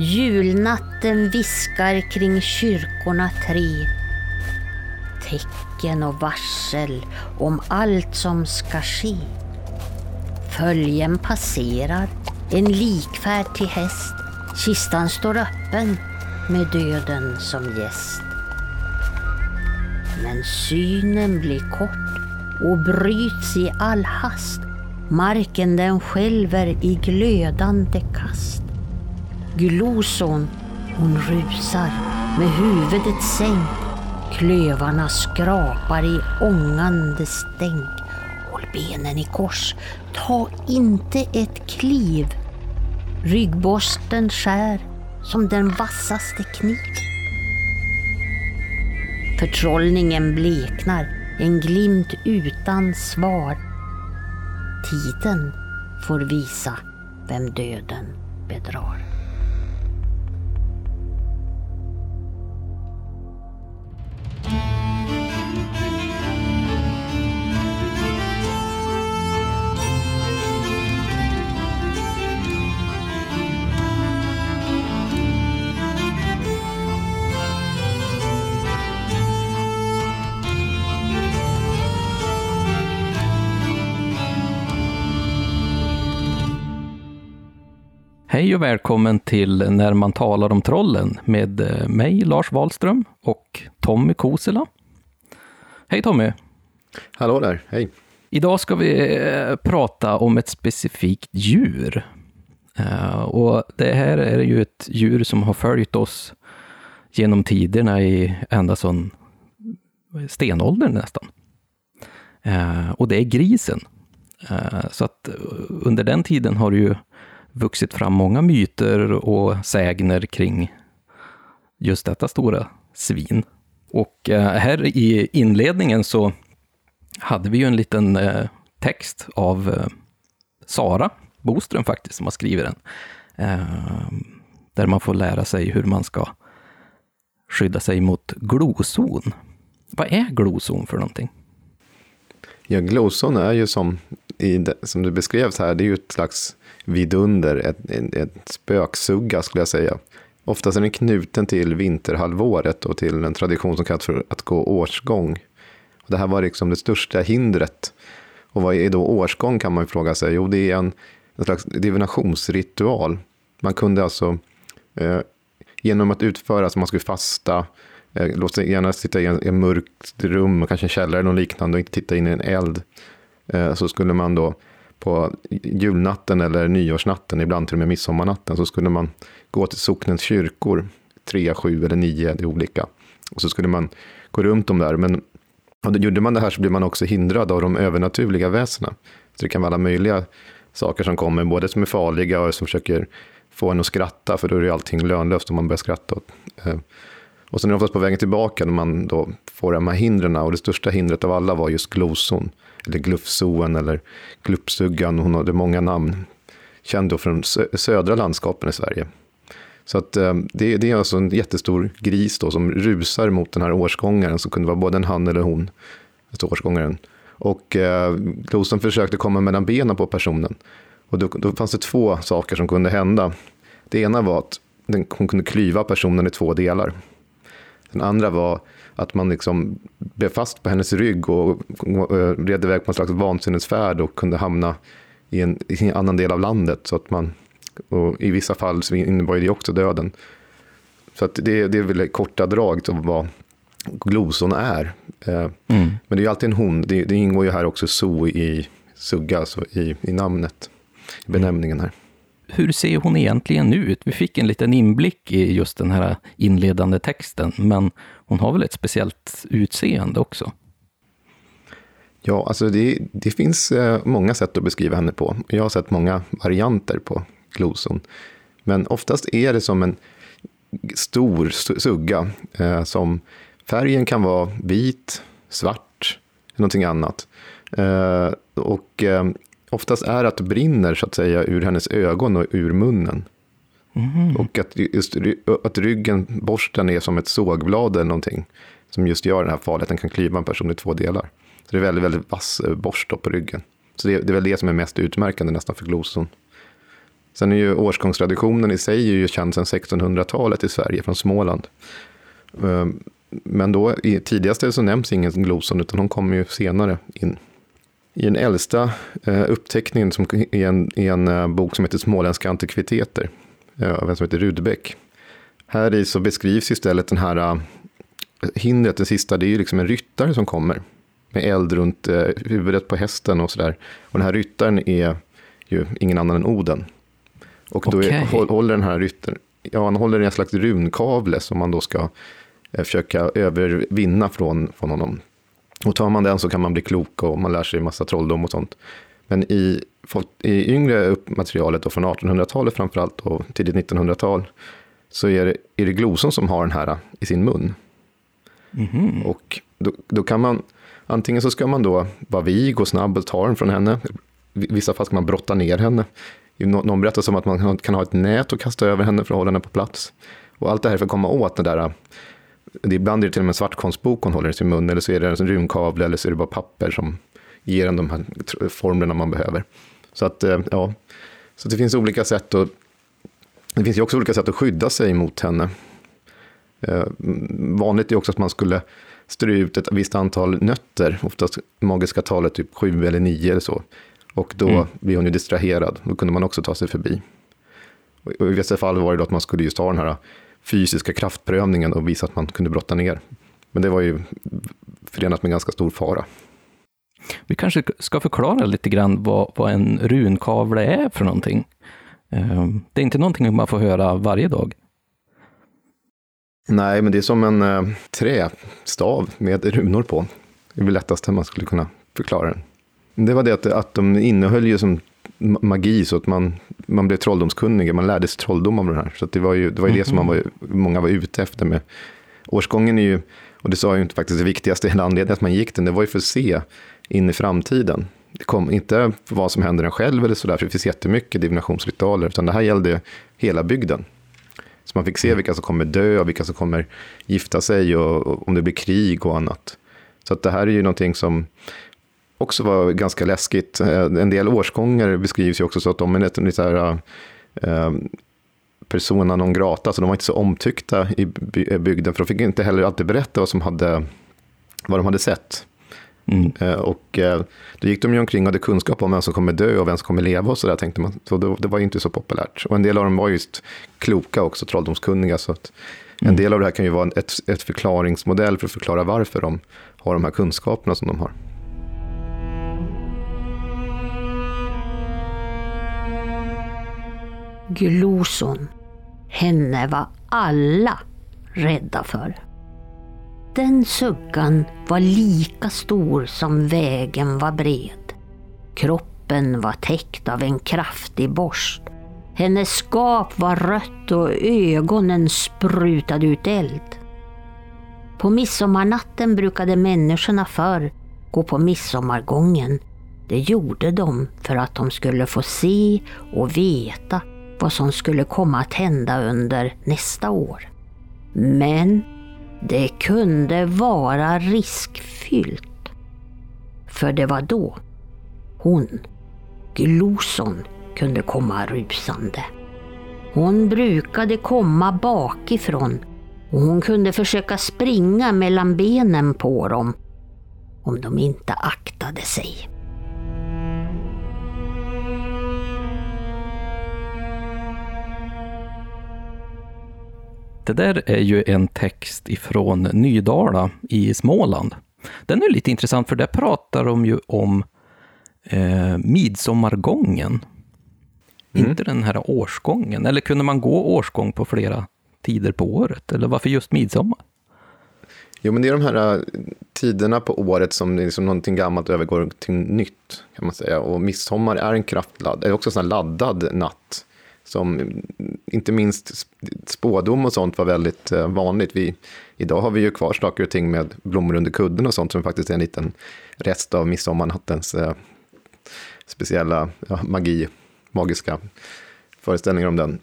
Julnatten viskar kring kyrkorna tre. Tecken och varsel om allt som ska ske. Följen passerar, en likfärd till häst. Kistan står öppen med döden som gäst. Men synen blir kort och bryts i all hast. Marken den skälver i glödande kast. Gloson, hon rusar med huvudet sänkt. Klövarna skrapar i ångande stänk. Håll benen i kors, ta inte ett kliv. Ryggborsten skär som den vassaste kniv. Förtrollningen bleknar, en glimt utan svar. Tiden får visa vem döden bedrar. Hej och välkommen till När man talar om trollen med eh, mig, Lars Wahlström och Tommy Kosela. Hej Tommy! Hallå där, hej! Idag ska vi eh, prata om ett specifikt djur. Eh, och det här är ju ett djur som har följt oss genom tiderna i ända sedan stenåldern nästan. Och det är grisen. Så att under den tiden har det ju vuxit fram många myter och sägner kring just detta stora svin. Och eh, här i inledningen så hade vi ju en liten eh, text av eh, Sara Boström faktiskt, som har skrivit den. Där man får lära sig hur man ska skydda sig mot glozon. Vad är glozon för någonting? Ja, gloson är ju som, i det, som du beskrevs här, det är ju ett slags vidunder, ett, ett, ett spöksugga skulle jag säga. Oftast är den knuten till vinterhalvåret och till en tradition som kallas för att gå årsgång. Det här var liksom det största hindret. Och vad är då årsgång kan man ju fråga sig? Jo, det är en, en slags divinationsritual. Man kunde alltså eh, genom att utföra, som man skulle fasta, Eh, låt sig gärna sitta i ett mörkt rum, kanske en källare eller liknande och inte titta in i en eld, eh, så skulle man då på julnatten eller nyårsnatten, ibland till och med midsommarnatten, så skulle man gå till socknens kyrkor, tre, sju eller nio, det är olika. Och så skulle man gå runt dem där. Men och gjorde man det här så blir man också hindrad av de övernaturliga väsena. Så det kan vara alla möjliga saker som kommer, både som är farliga och som försöker få en att skratta, för då är ju allting lönlöst om man börjar skratta. åt eh, och sen är det oftast på vägen tillbaka när man då får de här hindren. Och det största hindret av alla var just gloson eller glufsoen eller glupsuggan. Hon hade många namn. Känd då från södra landskapen i Sverige. Så att, eh, det, det, är alltså en jättestor gris då, som rusar mot den här årsgångaren, som kunde vara både en han eller hon, alltså årsgångaren. Och eh, Glosen försökte komma mellan benen på personen. Och då, då, fanns det två saker som kunde hända. Det ena var att den, hon kunde klyva personen i två delar. Den andra var att man liksom blev fast på hennes rygg och red iväg på en slags vansinnesfärd och kunde hamna i en, i en annan del av landet. Så att man, och I vissa fall så innebar det också döden. Så att det, det är väl korta drag av vad gloson är. Eh, mm. Men det är ju alltid en hon. Det, det ingår ju här också so i sugga, alltså i, i namnet, i benämningen här hur ser hon egentligen ut? Vi fick en liten inblick i just den här inledande texten, men hon har väl ett speciellt utseende också? Ja, alltså det, det finns eh, många sätt att beskriva henne på. Jag har sett många varianter på gloson. Men oftast är det som en stor sugga. Eh, som färgen kan vara vit, svart, någonting annat. Eh, och eh, oftast är att det brinner så att säga ur hennes ögon och ur munnen. Mm. Och att, just, att ryggen, borsten är som ett sågblad eller någonting. Som just gör den här farligheten, kan klyva en person i två delar. Så det är väldigt, väldigt vass eh, borst på ryggen. Så det är, det är väl det som är mest utmärkande nästan för gloson. Sen är ju årsgångstraditionen i sig ju känd sedan 1600-talet i Sverige, från Småland. Eh, men då, i tidigaste så nämns ingen gloson, utan hon kommer ju senare in. I den äldsta eh, uppteckningen som, i en, i en eh, bok som heter Småländska antikviteter, av en som heter Rudbeck. Här i så beskrivs istället den här hindret, den sista, det är ju liksom en ryttare som kommer. Med eld runt huvudet på hästen och sådär. Och den här ryttaren är ju ingen annan än Oden. Och då är, håller den här ryttaren, ja han håller en slags runkavle som man då ska eh, försöka övervinna från, från honom. Och tar man den så kan man bli klok och man lär sig en massa trolldom och sånt. Men i, i yngre materialet och från 1800-talet framförallt och tidigt 1900-tal så är det, är det gloson som har den här i sin mun. Mm. Och då, då, kan man, antingen så ska man då vara vig och snabb och ta den från henne. I vissa fall ska man brotta ner henne. Någon berättar som att man kan ha ett nät och kasta över henne för att hålla henne på plats. Och allt det här för att komma åt det där. Det ibland är det till och med en svartkonstbok hon håller i sin mun, eller så är det en runkavle, eller så är det bara papper som ger en de här formlerna man behöver. Så att, eh, ja, så det finns olika sätt att det finns ju också olika sätt att skydda sig mot henne. Eh, vanligt är också att man skulle strö ut ett visst antal nötter, oftast magiska talet typ sju eller nio eller så, och då mm. blir hon ju distraherad. Då kunde man också ta sig förbi. Och I vissa fall var det då att man skulle just ha den här fysiska kraftprövningen och visa att man kunde brotta ner. Men det var ju förenat med ganska stor fara. Vi kanske ska förklara lite grann vad, vad en runkavle är för någonting. Ehm, det är inte någonting man får höra varje dag. Nej, men det är som en eh, trästav med runor på. Det är väl lättast man skulle kunna förklara den. Det var det att, att de innehöll ju som magi, så att man, man blev trolldomskunnig, man lärde sig trolldom av det här. Så det var ju det, var ju det som man var, många var ute efter med. Årsgången är ju, och det sa ju inte faktiskt det viktigaste, hela anledningen att man gick den, det var ju för att se in i framtiden. Det kom inte vad som händer en själv eller sådär, för det finns jättemycket divinationsritualer, utan det här gällde hela bygden. Så man fick se vilka som kommer dö och vilka som kommer gifta sig och, och om det blir krig och annat. Så att det här är ju någonting som också var ganska läskigt. Eh, en del årsgångar beskrivs ju också så att de är lite så här, eh, persona non grata, så de var inte så omtyckta i bygden, för de fick inte heller alltid berätta vad, som hade, vad de hade sett. Mm. Eh, och då gick de ju omkring och hade kunskap om vem som kommer dö och vem som kommer leva och så där tänkte man. Så det, var ju inte så populärt. Och en del av dem var just kloka också, trolldomskunniga. Så att en mm. del av det här kan ju vara ett, ett förklaringsmodell för att förklara varför de har de här kunskaperna som de har. Gloson. Henne var alla rädda för. Den suggan var lika stor som vägen var bred. Kroppen var täckt av en kraftig borst. Hennes skap var rött och ögonen sprutade ut eld. På midsommarnatten brukade människorna förr gå på midsommargången. Det gjorde de för att de skulle få se och veta vad som skulle komma att hända under nästa år. Men det kunde vara riskfyllt. För det var då hon, Gloson, kunde komma rusande. Hon brukade komma bakifrån och hon kunde försöka springa mellan benen på dem om de inte aktade sig. Det där är ju en text ifrån Nydala i Småland. Den är lite intressant för där pratar de ju om eh, midsommargången. Mm. Inte den här årsgången. Eller kunde man gå årsgång på flera tider på året? Eller varför just midsommar? Jo, men det är de här eh, tiderna på året som liksom någonting gammalt övergår till nytt, kan man säga. Och midsommar är en kraftladd, är också en laddad natt som inte minst spådom och sånt var väldigt eh, vanligt. Vi, idag har vi ju kvar saker och ting med blommor under kudden och sånt som faktiskt är en liten rest av midsommarnattens eh, speciella ja, magi, magiska föreställningar om den.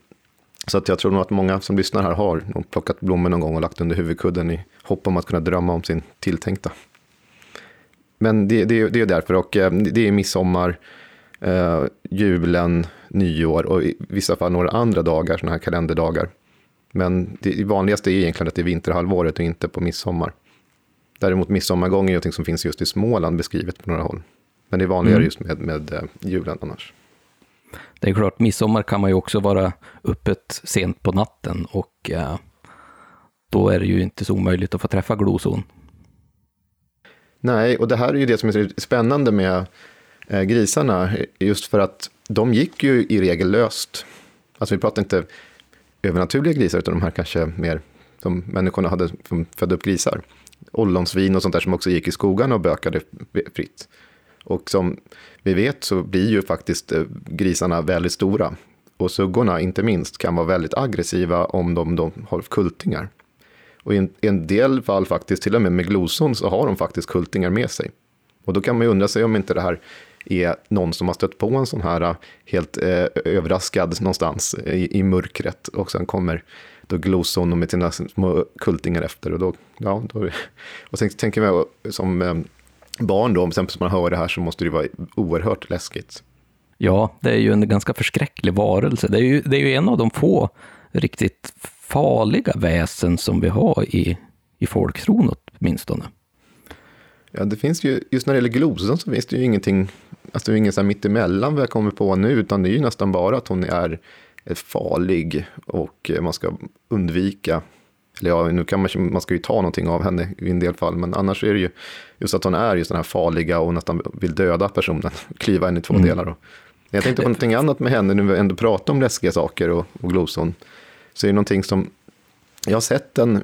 Så att jag tror nog att många som lyssnar här har plockat blommor någon gång och lagt under huvudkudden i hopp om att kunna drömma om sin tilltänkta. Men det, det, det är därför, och eh, det är midsommar eh, julen, nyår och i vissa fall några andra dagar, sådana här kalenderdagar. Men det vanligaste är egentligen att det är vinterhalvåret och inte på midsommar. Däremot midsommargång är något som finns just i Småland beskrivet på några håll. Men det är vanligare mm. just med, med eh, julen annars. Det är klart, midsommar kan man ju också vara öppet sent på natten och eh, då är det ju inte så omöjligt att få träffa gloson. Nej, och det här är ju det som är spännande med Eh, grisarna, just för att de gick ju i regel löst. Alltså vi pratar inte övernaturliga grisar, utan de här kanske mer som människorna hade som födde upp grisar. Ollonsvin och sånt där som också gick i skogarna och bökade fritt. Och som vi vet så blir ju faktiskt eh, grisarna väldigt stora. Och suggorna, inte minst, kan vara väldigt aggressiva om de, de har kultingar. Och i en, i en, del fall faktiskt, till och med med gloson, så har de faktiskt kultingar med sig. Och då kan man ju undra sig om inte det här är någon som har stött på en sån här eh, helt eh, överraskad någonstans eh, i, i mörkret. Och sen kommer då gloson med sina små kultingar efter. Och, då, ja, då, och sen tänker jag som eh, barn då, om man hör det här så måste det vara oerhört läskigt. Ja, det är ju en ganska förskräcklig varelse. Det är ju, det är ju en av de få riktigt farliga väsen som vi har i, i folktron åtminstone. Ja, det finns ju, just när det gäller glosan så finns det ju ingenting, alltså ingen så här mittemellan vad jag kommer på nu, utan det är ju nästan bara att hon är farlig och man ska undvika eller ja, nu kan man, man ska ju ta någonting av henne i en del fall, men annars är det ju just att hon är just den här farliga och nästan vill döda personen, klyva henne i två mm. delar. Då. Jag tänkte på någonting annat med henne, nu vi ändå pratar om läskiga saker och, och gloson, så är det någonting som, jag har sett den, i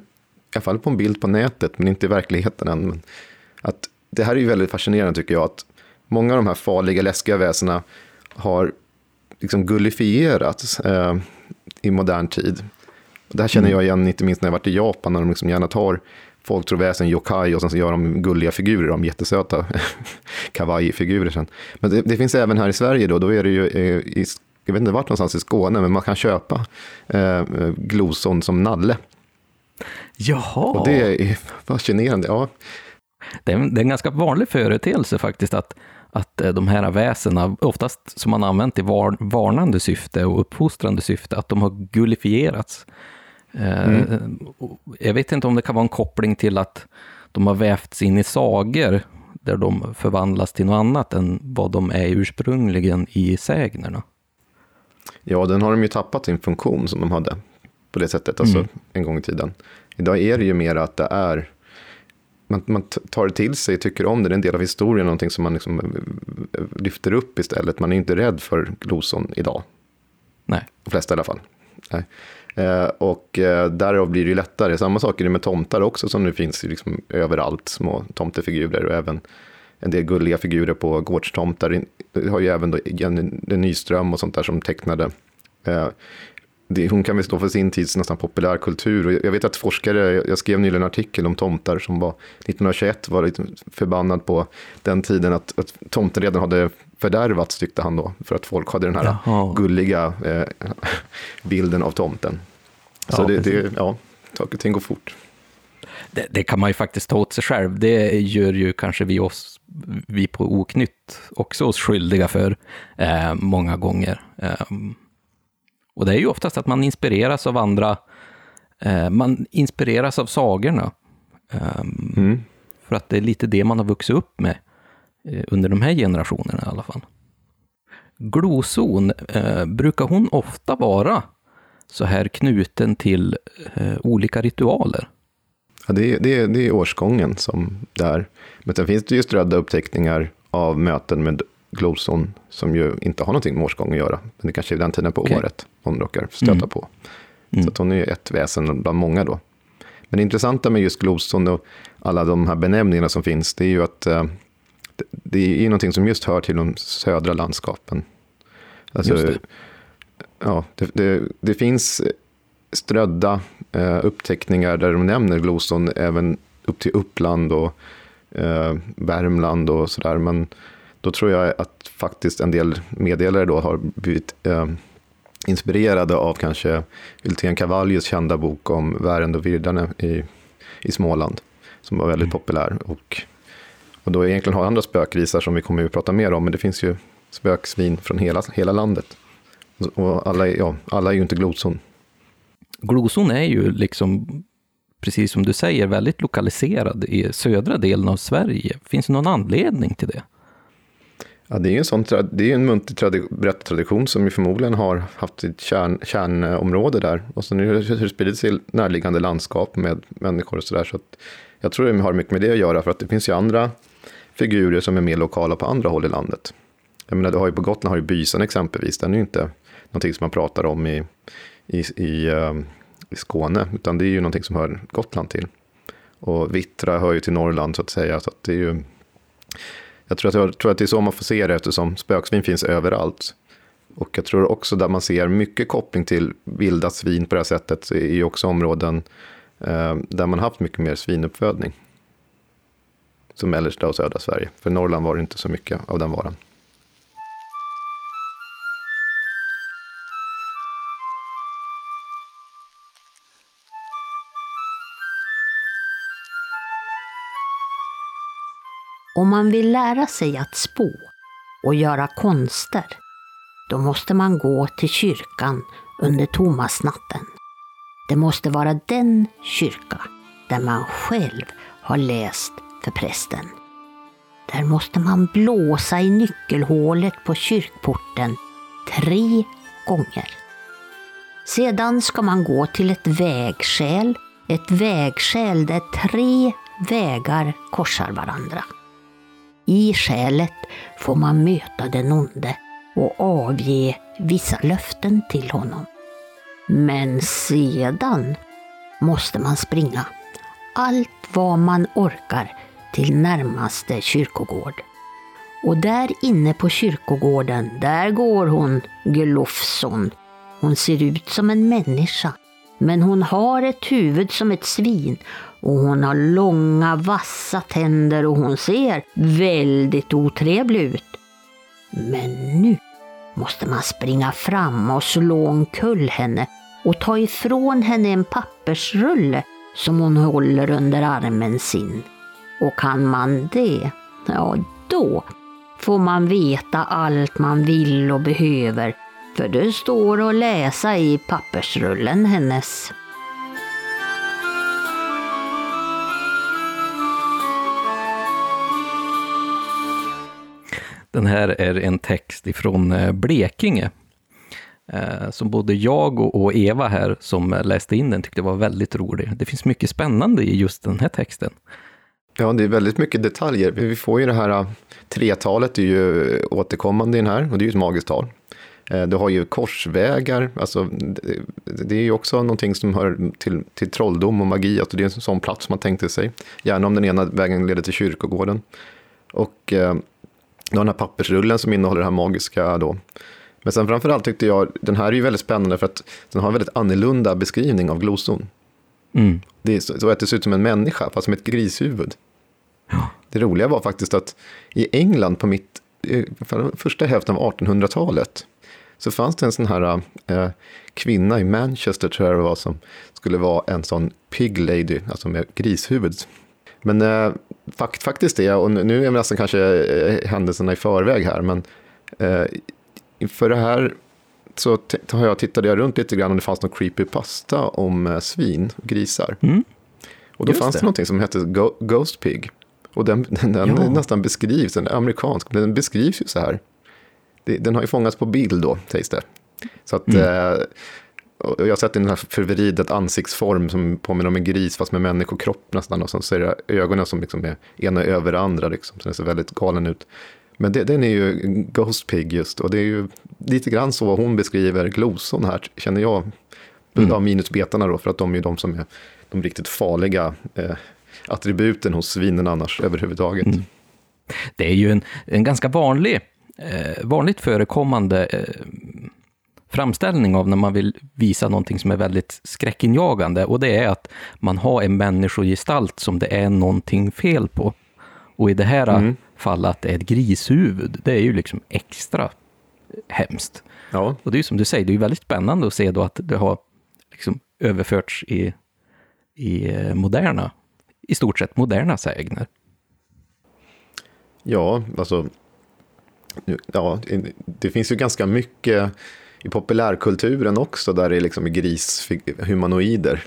alla fall på en bild på nätet, men inte i verkligheten än, men att det här är ju väldigt fascinerande tycker jag, att många av de här farliga, läskiga väsena har liksom gullifierats eh, i modern tid. Det här känner jag igen, inte minst när jag varit i Japan, när de liksom gärna tar folktroväsen, yokai, och sen så gör de gulliga figurer, de jättesöta kawaii-figurer sen. Men det, det, finns även här i Sverige då, då är det ju eh, i, jag vet inte vart någonstans i Skåne, men man kan köpa eh, gloson som nalle. Jaha. Och det är fascinerande, ja. Det är, en, det är en ganska vanlig företeelse faktiskt, att, att eh, de här väsena, oftast som man använt i var, varnande syfte och uppfostrande syfte, att de har gullifierats. Eh, mm. Jag vet inte om det kan vara en koppling till att de har vävts in i sagor där de förvandlas till något annat än vad de är ursprungligen i sägnerna. Ja, den har de ju tappat sin funktion som de hade på det sättet, alltså mm. en gång i tiden. Idag är det ju mer att det är, man, man tar det till sig, tycker om det, det är en del av historien, någonting som man liksom eh, lyfter upp istället. Man är inte rädd för gloson idag. Nej. De flesta i alla fall. Nej. Eh, och eh, därav blir det ju lättare. Samma sak är det med tomtar också som nu finns liksom överallt, små tomtefigurer och även en del gulliga figurer på gårdstomtar. Det har ju även då Jenny Nyström och sånt där som tecknade. Eh, det, hon kan väl stå för sin tids nästan populärkultur. Och jag vet att forskare, jag skrev nyligen en artikel om tomtar som var 1921 var lite förbannad på den tiden att, att tomten redan hade fördärvats tyckte han då. För att folk hade den här Jaha. gulliga eh, bilden av tomten. Så ja, det, det, ja, saker och ting går fort. Det, det, kan man ju faktiskt ta åt sig själv. Det gör ju kanske vi, oss, vi på Oknytt också oss skyldiga för eh, många gånger. Eh, och det är ju oftast att man inspireras av andra, eh, man inspireras av sagorna. Eh, mm. För att det är lite det man har vuxit upp med eh, under de här generationerna i alla fall. Gloson, eh, brukar hon ofta vara så här knuten till eh, olika ritualer? Ja, det, är, det, är, det är årsgången som där. Men sen finns det ju strödda uppteckningar av möten med gloson som ju inte har någonting med årsgång att göra. Men det kanske är den tiden på okay. året hon råkar stöta mm. på. Mm. Så hon är ett väsen bland många då. Men det intressanta med just gloson och alla de här benämningarna som finns, det är ju att eh, det är ju någonting som just hör till de södra landskapen. Alltså, det. Ja, det, det, det, finns strödda eh, uppteckningar där de nämner gloson även upp till Uppland och eh, Värmland och sådär. Men då tror jag att faktiskt en del meddelare då har blivit eh, inspirerade av kanske Hultén Cavallius kända bok om Värend och Virdane i, i Småland, som var väldigt mm. populär. Och, och då egentligen har andra spökvisar som vi kommer att prata mer om, men det finns ju spöksvin från hela, hela landet. Och alla, är- ja, alla är ju inte gloson. Gloson är ju liksom, precis som du säger, väldigt lokaliserad i södra delen av Sverige. Finns det någon anledning till det? Ja, det är ju en, sån, det är en muntlig tradi- berättartradition som ju förmodligen har haft ett kärn, kärnområde där. Och sen har det spridit sig i närliggande landskap med människor och sådär. Så att jag tror det har mycket med det att göra, för att det finns ju andra figurer som är mer lokala på andra håll i landet. Jag menar, du har ju på Gotland har ju Bysen exempelvis, den är ju inte någonting som man pratar om i, i, i, ehm, i Skåne, utan det är ju någonting som hör Gotland till. Och Vittra hör ju till Norrland så att säga, så att det är ju jag tror, att, jag tror att det är så man får se det eftersom spöksvin finns överallt. Och jag tror också där man ser mycket koppling till vilda svin på det här sättet så är ju också områden eh, där man haft mycket mer svinuppfödning. Som mellersta och södra Sverige. För Norrland var det inte så mycket av den varan. Om man vill lära sig att spå och göra konster, då måste man gå till kyrkan under Tomasnatten. Det måste vara den kyrka där man själv har läst för prästen. Där måste man blåsa i nyckelhålet på kyrkporten tre gånger. Sedan ska man gå till ett vägskäl, ett vägskäl där tre vägar korsar varandra. I själet får man möta den onde och avge vissa löften till honom. Men sedan måste man springa allt vad man orkar till närmaste kyrkogård. Och där inne på kyrkogården, där går hon, Glufsson. Hon ser ut som en människa, men hon har ett huvud som ett svin och hon har långa vassa tänder och hon ser väldigt otrevlig ut. Men nu måste man springa fram och slå omkull henne och ta ifrån henne en pappersrulle som hon håller under armen sin. Och kan man det, ja då får man veta allt man vill och behöver för det står att läsa i pappersrullen hennes. Den här är en text ifrån eh, Blekinge. Eh, som både jag och- Eva här som läste in den tyckte var väldigt rolig. Det finns mycket spännande i just den här texten. Ja, det är väldigt mycket detaljer. Vi får ju det här eh, tretalet, är ju återkommande i den här och det är ju ett magiskt tal. Du har ju korsvägar, alltså det- är ju också någonting som hör till, till trolldom och magi, alltså det är en sån plats man tänkte sig. Gärna om den ena vägen leder till kyrkogården. Och du har den här pappersrullen som innehåller det här magiska då. Men sen framförallt tyckte jag, den här är ju väldigt spännande för att den har en väldigt annorlunda beskrivning av gloson. Mm. Det är så, så att det ser ut som en människa, fast som ett grishuvud. Det roliga var faktiskt att i England på mitt, eh, för första hälften av 1800-talet så fanns det en sån här eh, kvinna i Manchester, tror jag det var, som skulle vara en sån pig lady, alltså med grishuvud. Men eh, fakt, faktiskt det, och nu är nästan kanske eh, händelserna i förväg här, men eh, för det här så har jag, tittade jag runt lite grann om det fanns någon creepypasta om eh, svin, grisar. Mm. Och då Just fanns det. det. någonting som hette Go- Ghost Pig. Och den, den, den Ja. nästan beskrivs, den är amerikansk, men den beskrivs ju så här. Den har ju fångats på bild då, sägs det. Så att, Mm. eh, jag har sett den här förvridet ansiktsform som påminner om en gris, fast med människokropp nästan. Och så ser jag ögonen som liksom är ena över det andra, liksom, så den ser väldigt galen ut. Men det, den är ju Ghost Pig just, och det är ju lite grann så hon beskriver gloson här, känner jag. Mm. Av minusbetarna då, för att de är ju de som är de riktigt farliga eh, attributen hos svinen annars överhuvudtaget. Mm. Det är ju en, en ganska vanlig, eh, vanligt förekommande eh, framställning av när man vill visa någonting som är väldigt skräckinjagande och det är att man har en människogestalt som det är någonting fel på. Och i det här Mm. fallet att det är ett grishuvud, det är ju liksom extra hemskt. Ja, Och det är ju som du säger, det är ju väldigt spännande att se då att det har liksom överförts i, i eh, moderna, i stort sett moderna sägner. ja, alltså ja, det finns ju ganska mycket i populärkulturen också där det liksom är grishumanoider.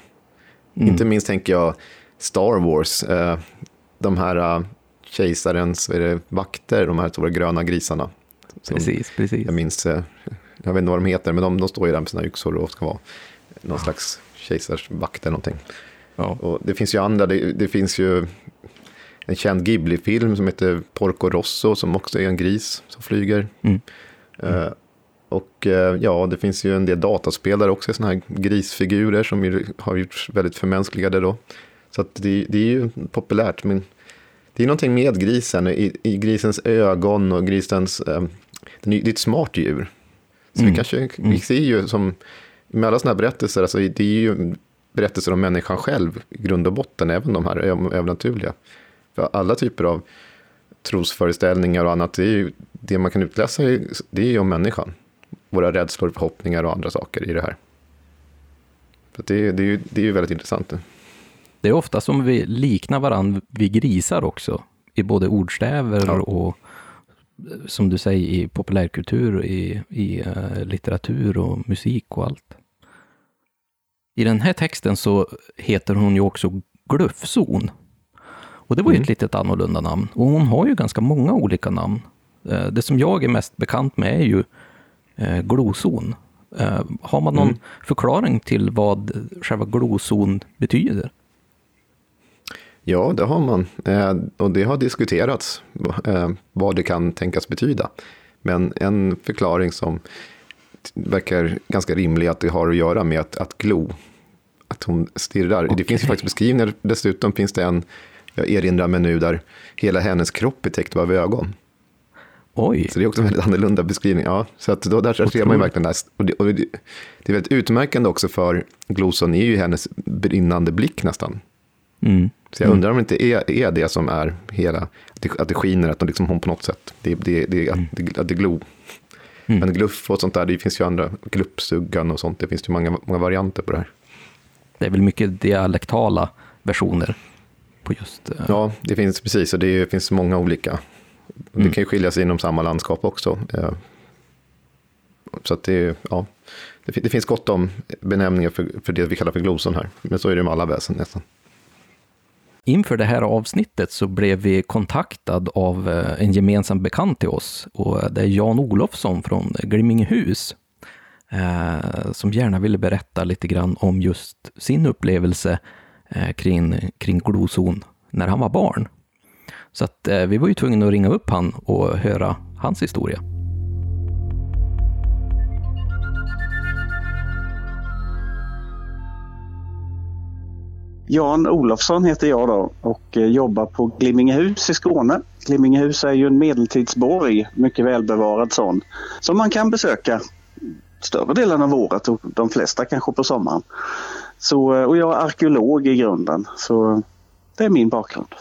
Mm. Inte minst tänker jag Star Wars, eh, de här uh, kejsarens är det, vakter, de här stora gröna grisarna. Precis, precis. Jag minns, eh, jag vet inte vad de heter, men de, de står ju där med sina yxor och ska vara någon slags kejsarsvakt eller någonting. Ja. Och det finns ju andra, det, det finns ju en känd Ghibli-film som heter Porco Rosso som också är en gris som flyger. Mm. Mm. Och uh, ja, det finns ju en del dataspel där också, sådana här grisfigurer som har gjorts väldigt förmänskligade då. Så det, det, är ju populärt, men det är någonting med grisen, i, i grisens ögon och grisens... Uh, det är ett smart djur. Så mm. vi kanske, vi mm. ser ju som, med alla sådana här berättelser, alltså det är ju berättelser om människan själv i grund och botten, även de här övernaturliga. För alla typer av trosföreställningar och annat, det, är ju, det man kan utläsa det är ju om människan. Våra rädslor, förhoppningar och andra saker i det här. För det, det, är ju, det är ju väldigt intressant. Det är ofta som vi liknar varandra vid grisar också, i både ordstäver ja. och som du säger i populärkultur, i, i uh, litteratur och musik och allt. I den här texten så heter hon ju också Gluffzon. Och det var ju mm. ett litet annorlunda namn. Och hon har ju ganska många olika namn. Eh, det som jag är mest bekant med är ju eh, glozon. Eh, har man någon mm. förklaring till vad själva glozon betyder? Ja, det har man. Och det har diskuterats vad det kan tänkas betyda. Men en förklaring som verkar ganska rimlig att det har att göra med att, att glo. Att hon stirrar. Okay. Det finns ju faktiskt beskrivningar, dessutom finns det en jag erinrar mig nu där hela hennes kropp är täckt av ögon. Oj. Så det är också en väldigt annorlunda beskrivning. Ja, så att då, där ser man ju verkligen det Och det, och det, det är väldigt utmärkande också för Gloson är ju hennes brinnande blick nästan. Mm. Så jag undrar om det inte är, är det som är hela, att det, att det skiner, att liksom hon på något sätt, det, det, det, mm. att, det, att det glo. Mm. Men gluff och sånt där, det finns ju andra, gluppsuggan och sånt, det finns ju många, många varianter på det här. Det är väl mycket dialektala versioner på just... Uh... Ja, det finns precis, och det finns många olika. Mm. Det kan ju skilja sig inom samma landskap också. Uh, så att det, ja, det, det, finns gott om benämningar för, för det vi kallar för gloson här. Men så är det med alla väsen nästan. Inför det här avsnittet så blev vi kontaktad av eh, en gemensam bekant till oss och det är Jan Olofsson från Glimmingehus eh, som gärna ville berätta lite grann om just sin upplevelse Eh, kring, kring glozon när han var barn. Så att, eh, vi var ju tvungna att ringa upp han och höra hans historia. Jan Olofsson heter jag då och eh, jobbar på Glimmingehus i Skåne. Glimmingehus är ju en medeltidsborg, mycket välbevarad sån, som man kan besöka större delen av året och de flesta kanske på sommaren. Så, eh, och jag är arkeolog i grunden, så det är min bakgrund.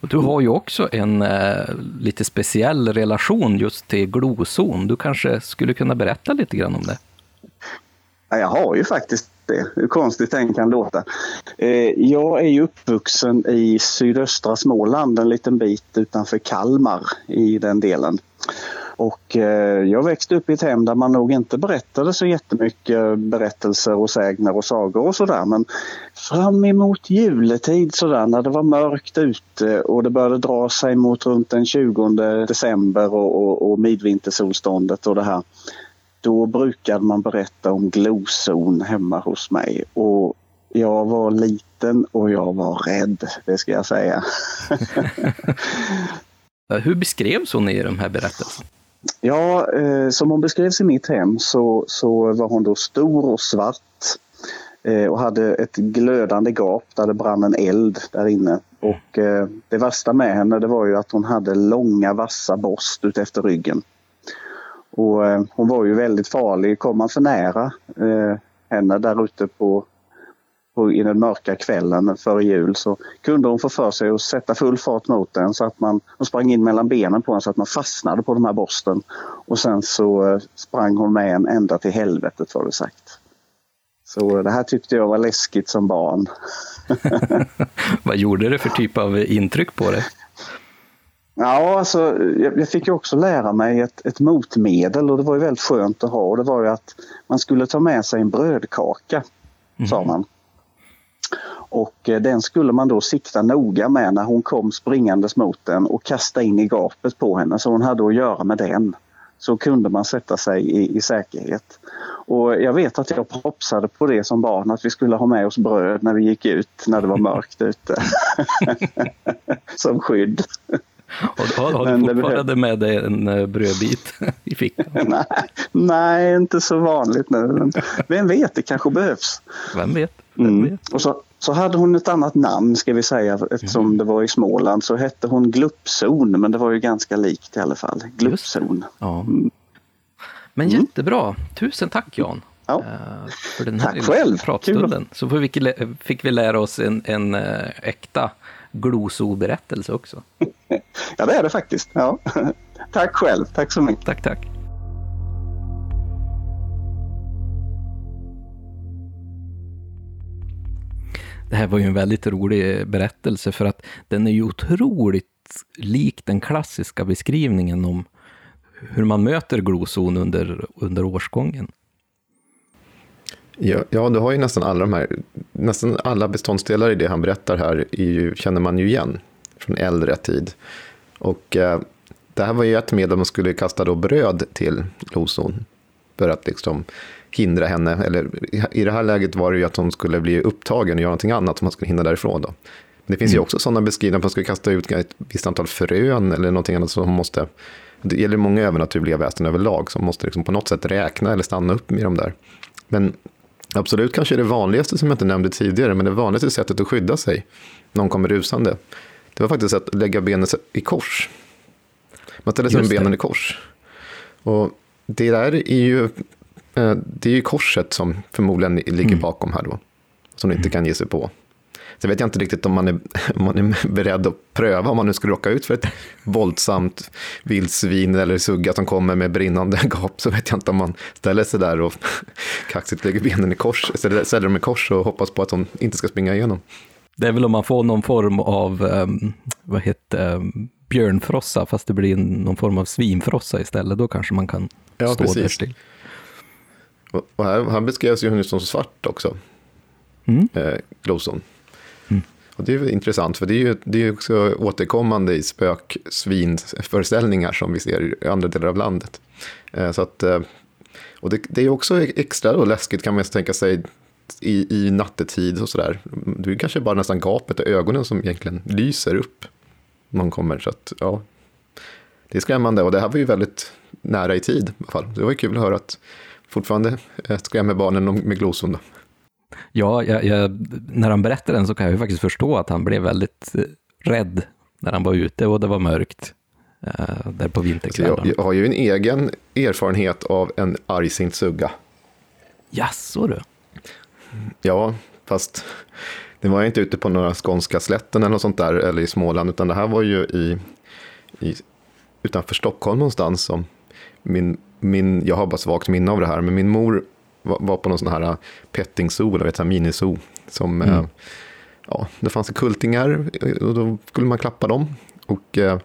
Och du har ju också en eh, lite speciell relation just till glozon. Du kanske skulle kunna berätta lite grann om det? Ja, jag har ju faktiskt det, hur konstigt den kan låta. Eh, jag är ju uppvuxen i sydöstra Småland, en liten bit utanför Kalmar i den delen. Och eh, jag växte upp i ett hem där man nog inte berättade så jättemycket berättelser och sägner och sagor och sådär. Men fram emot juletid sådär när det var mörkt ute och det började dra sig mot runt den 20 december och, och, och midvintersolståndet och det här. Då brukade man berätta om glozon hemma hos mig. Och jag var liten och jag var rädd, det ska jag säga. Hur beskrevs hon i de här berättelserna? Ja, eh, som hon beskrevs i mitt hem så, så var hon då stor och svart eh, och hade ett glödande gap där det brann en eld där inne. Och eh, det värsta med henne det var ju att hon hade långa vassa borst ut efter ryggen. Och eh, hon var ju väldigt farlig. Kom man för nära eh, henne där ute på på, i den mörka kvällen före jul så kunde hon få för sig att sätta full fart mot den så att man hon sprang in mellan benen på den så att man fastnade på den här borsten. Och sen så eh, sprang hon med en ända till helvetet var det sagt. Så det här tyckte jag var läskigt som barn. Vad gjorde det för typ av intryck på dig? Ja, alltså, jag, fick ju också lära mig ett, ett motmedel och det var ju väldigt skönt att ha. Och det var ju att man skulle ta med sig en brödkaka, sa man. Och eh, den skulle man då sikta noga med när hon kom springandes mot den och kasta in i gapet på henne. Så hon hade att göra med den. Så kunde man sätta sig i, i säkerhet. Och jag vet att jag propsade på det som barn att vi skulle ha med oss bröd när vi gick ut när det var mörkt ute. som skydd. Och har, har du fortfarande med dig en eh, brödbit i fickan? nej, nej, inte så vanligt nu. Men vem vet, det kanske behövs. Vem vet? Vem Mm. vet? Och så, så hade hon ett annat namn ska vi säga eftersom det var i Småland så hette hon Gluppzon men det var ju ganska likt i alla fall. Gluppzon. Ja. Men jättebra. Tusen tack Jan. Ja. eh, För den här Tack själv. pratstunden. Så vi, fick vi lära oss en, en eh, äkta glosoberättelse också. Ja det är det faktiskt. Ja. Tack själv, tack så mycket. Tack, tack. Det här var ju en väldigt rolig berättelse för att den är ju otroligt lik den klassiska beskrivningen om hur man möter gloson under, under årsgången. Ja, ja, du har ju nästan alla de här, nästan alla beståndsdelar i det han berättar här är ju, känner man ju igen från äldre tid. Och eh, det här var ju ett medel man skulle kasta då bröd till gloson, för att liksom hindra henne, eller i- det här läget var det ju att hon skulle bli upptagen och göra någonting annat som man skulle hindra därifrån då. Men det finns ju också sådana beskrivningar att man skulle kasta ut ett visst antal frön eller någonting annat som måste, det gäller många övernaturliga väsen överlag som måste liksom på något sätt räkna eller stanna upp med de där. Men Absolut kanske det vanligaste som jag inte nämnde tidigare, men det vanligaste sättet att skydda sig när någon kommer rusande, det var faktiskt att lägga benen i kors. Man ställer sig med benen i kors. Och det där är ju, det är ju korset som förmodligen ligger Mm. bakom här då, som du inte kan ge sig på. Så vet jag inte riktigt om man, är, om man är beredd att pröva om man nu skulle råka ut för ett våldsamt vildsvin eller sugga som kommer med brinnande gap så vet jag inte om man ställer sig där och kaxigt lägger benen i kors, ställer, dem i kors och hoppas på att de inte ska springa igenom. Det är väl om man får någon form av, um, vad heter um, björnfrossa, fast det blir någon form av svinfrossa istället. Då kanske man kan Ja, stå där precis. still. Och här, han beskrevs ju som svart också, Mm. eh, Gloson. Mm. Och det är intressant, för det är ju det är också återkommande i spöksvinföreställningar som vi ser i andra delar av landet. Eh, så att, eh, och det, det är också extra då läskigt kan man tänka sig i, i nattetid och sådär. Det är kanske bara nästan gapet och ögonen som egentligen lyser upp. när Någon kommer, så att ja. Det är skrämmande och det här var ju väldigt nära i tid i alla fall. Det var ju kul att höra att fortfarande eh, skrämmer barnen med gloson. Då. Ja, jag, jag, när han berättar den så kan jag ju faktiskt förstå att han blev väldigt eh, rädd när han var ute och det var mörkt eh, där på vinterkvällen. jag, jag har ju en egen erfarenhet av en argsint sugga. Jaså du? Ja, fast det var jag inte ute på några skånska slätten eller något sånt där, eller i Småland, utan det här var ju i, i utanför Stockholm någonstans. Som min, min, jag har bara svagt minne av det här, men min mor var, på någon sån här pettingzoo, eller vet jag, minizoo, som, Mm. eh, ja, det fanns kultingar och då skulle man klappa dem. Och eh,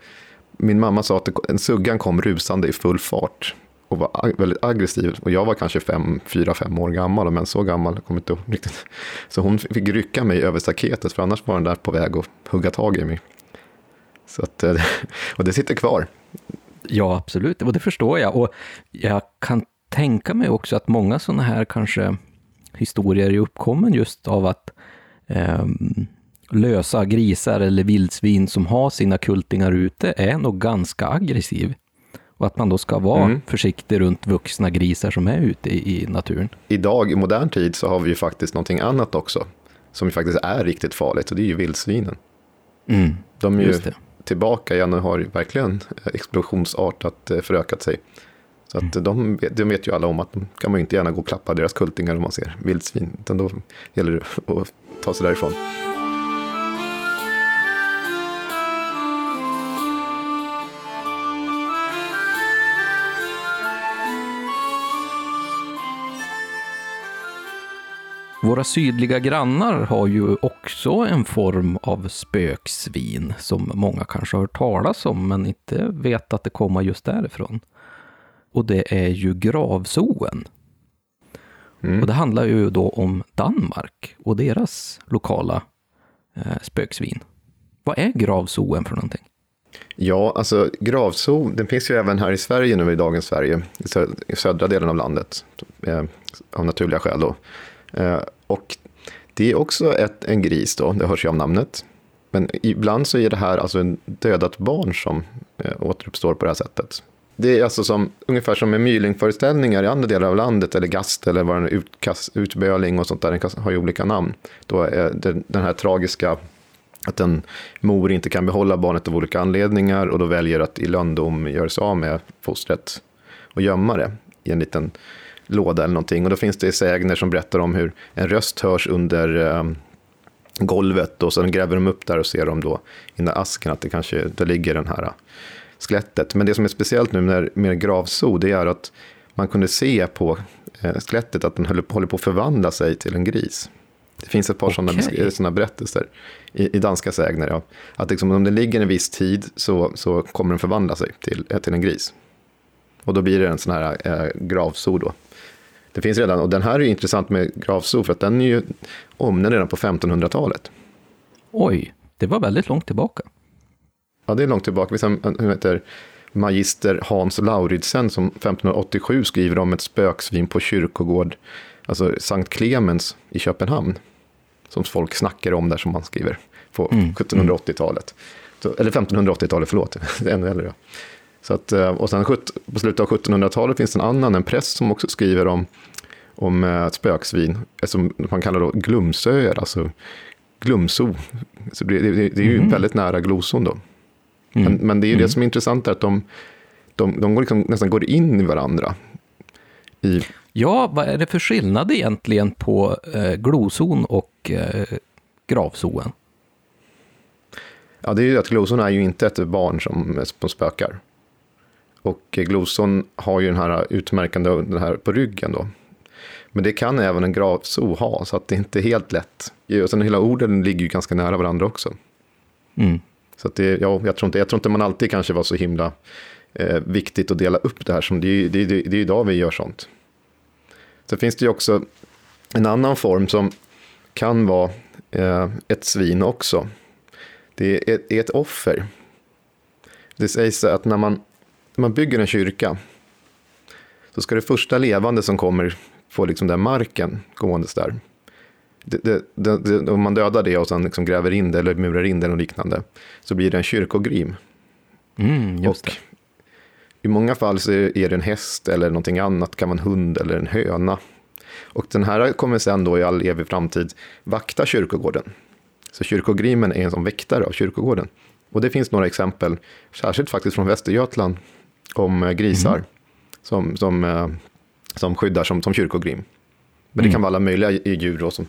min mamma sa att det, en suggan kom rusande i full fart och var ag- väldigt aggressiv. Och jag var kanske fem, fyra, fem år gammal, men så gammal kom jag inte ihåg riktigt. Så hon fick rycka mig över staketet, för annars var den där på väg att hugga tag i mig. Så att, eh, och det sitter kvar. Ja, absolut, och det förstår jag. Och jag kan tänka mig också att många sådana här kanske historier är uppkommen just av att ehm, lösa grisar eller vildsvin som har sina kultingar ute är nog ganska aggressiv. Och att man då ska vara Mm. försiktig runt vuxna grisar som är ute i, i naturen. Idag i modern tid så har vi ju faktiskt någonting annat också. Som ju faktiskt är riktigt farligt och det är ju vildsvinen. De är ju Just det tillbaka Janne har verkligen eh, explosionsartat eh, förökat sig. Så att de, vet- de vet ju alla om att de kan man ju inte gärna gå och klappa deras kultingar om man ser vildsvin. Utan då gäller det att ta sig därifrån. Våra sydliga grannar har ju också en form av spöksvin som många kanske har hört talas om men inte vet att det kommer just därifrån. Och det är ju gravsoen. Mm. Och det handlar ju då om Danmark och deras lokala eh, spöksvin. Vad är gravsoen för någonting? Ja, alltså gravso, den finns ju även här i Sverige nu i dagens Sverige, i södra delen av landet, eh, av naturliga skäl då. Eh, och det är också ett, en gris då, det hörs ju av namnet. Men ibland så är det här alltså en dödat barn som eh, återuppstår på det här sättet. Det är alltså som, ungefär som med mylingföreställningar i andra delar av landet, eller gast, eller vad utkast, utböling och sånt där, den har ju olika namn. Då är det, den här tragiska att en mor inte kan behålla barnet av olika anledningar och då väljer att i lönndom göra sig av med fostret och gömma det i en liten låda eller någonting. Och då finns det sägner som berättar om hur en röst hörs under eh, golvet och sen gräver de upp där och ser de då i den där asken att det kanske där ligger den här skelettet. Men det som är speciellt nu med, med gravso det är att man kunde se på eh, skelettet att den håller, håller på att förvandla sig till en gris. Det finns ett par sådana, Okej. besk- sådana berättelser i, i danska sägner. Ja. Att liksom, om den ligger en viss tid så, så kommer den förvandla sig till, eh, till en gris. Och då blir det en sån här eh, gravso då. Det finns redan, och den här är intressant med gravso för att den är ju omnämnd redan på 1500-talet. Oj, det var väldigt långt tillbaka. Ja, det är långt tillbaka. Vi heter magister Hans Lauridsen som 1587 skriver om ett spöksvin på kyrkogård, alltså Sankt Clemens i Köpenhamn. Som folk snackar om där som man skriver på Mm, 1780-talet. Så, eller 1580-talet, förlåt, ännu äldre. Så att, eh, och sen på slutet av 1700-talet finns det en annan, en präst som också skriver om, om eh, spöksvin, eh, som man kallar då glumsöer, alltså glumso. Så det, det, det är ju Mhm. väldigt nära gloson då. Mm. Men, men det är ju det som är intressant, är att de, de, de går liksom, nästan går in i varandra. I, Ja, vad är det för skillnad egentligen på eh, glozon och eh, gravzoen? ja, det är ju att gloson är ju inte ett barn som, som spökar. Och gloson har ju den här utmärkande den här på ryggen då. Men det kan även en gravso ha, så att det är inte helt lätt. Och sen hela orden ligger ju ganska nära varandra också. Mm. Så att det, ja, jag, tror inte, jag tror inte man alltid kanske var så himla eh, viktigt att dela upp det här. Som det, är- det, det, det är idag vi gör sånt. Sen finns det ju också en annan form som kan vara eh, ett svin också. Det är ett, är ett offer. Det sägs att när man, när man bygger en kyrka så ska det första levande som kommer få liksom den marken gåendes där. Det, det, det, om man dödar det och sen liksom gräver in det eller murar in det eller liknande så blir det en kyrkogrim. Mm, Och. I många fall så är det en häst eller någonting annat, kan vara en hund eller en höna. Och den här kommer sen då i all evig framtid vakta kyrkogården. Så kyrkogrimen är en som väktare av kyrkogården. Och det finns några exempel, särskilt faktiskt från Västergötland, om eh, grisar som, som, eh, som skyddar som, som kyrkogrim. Men det kan vara alla möjliga djur. Då, som,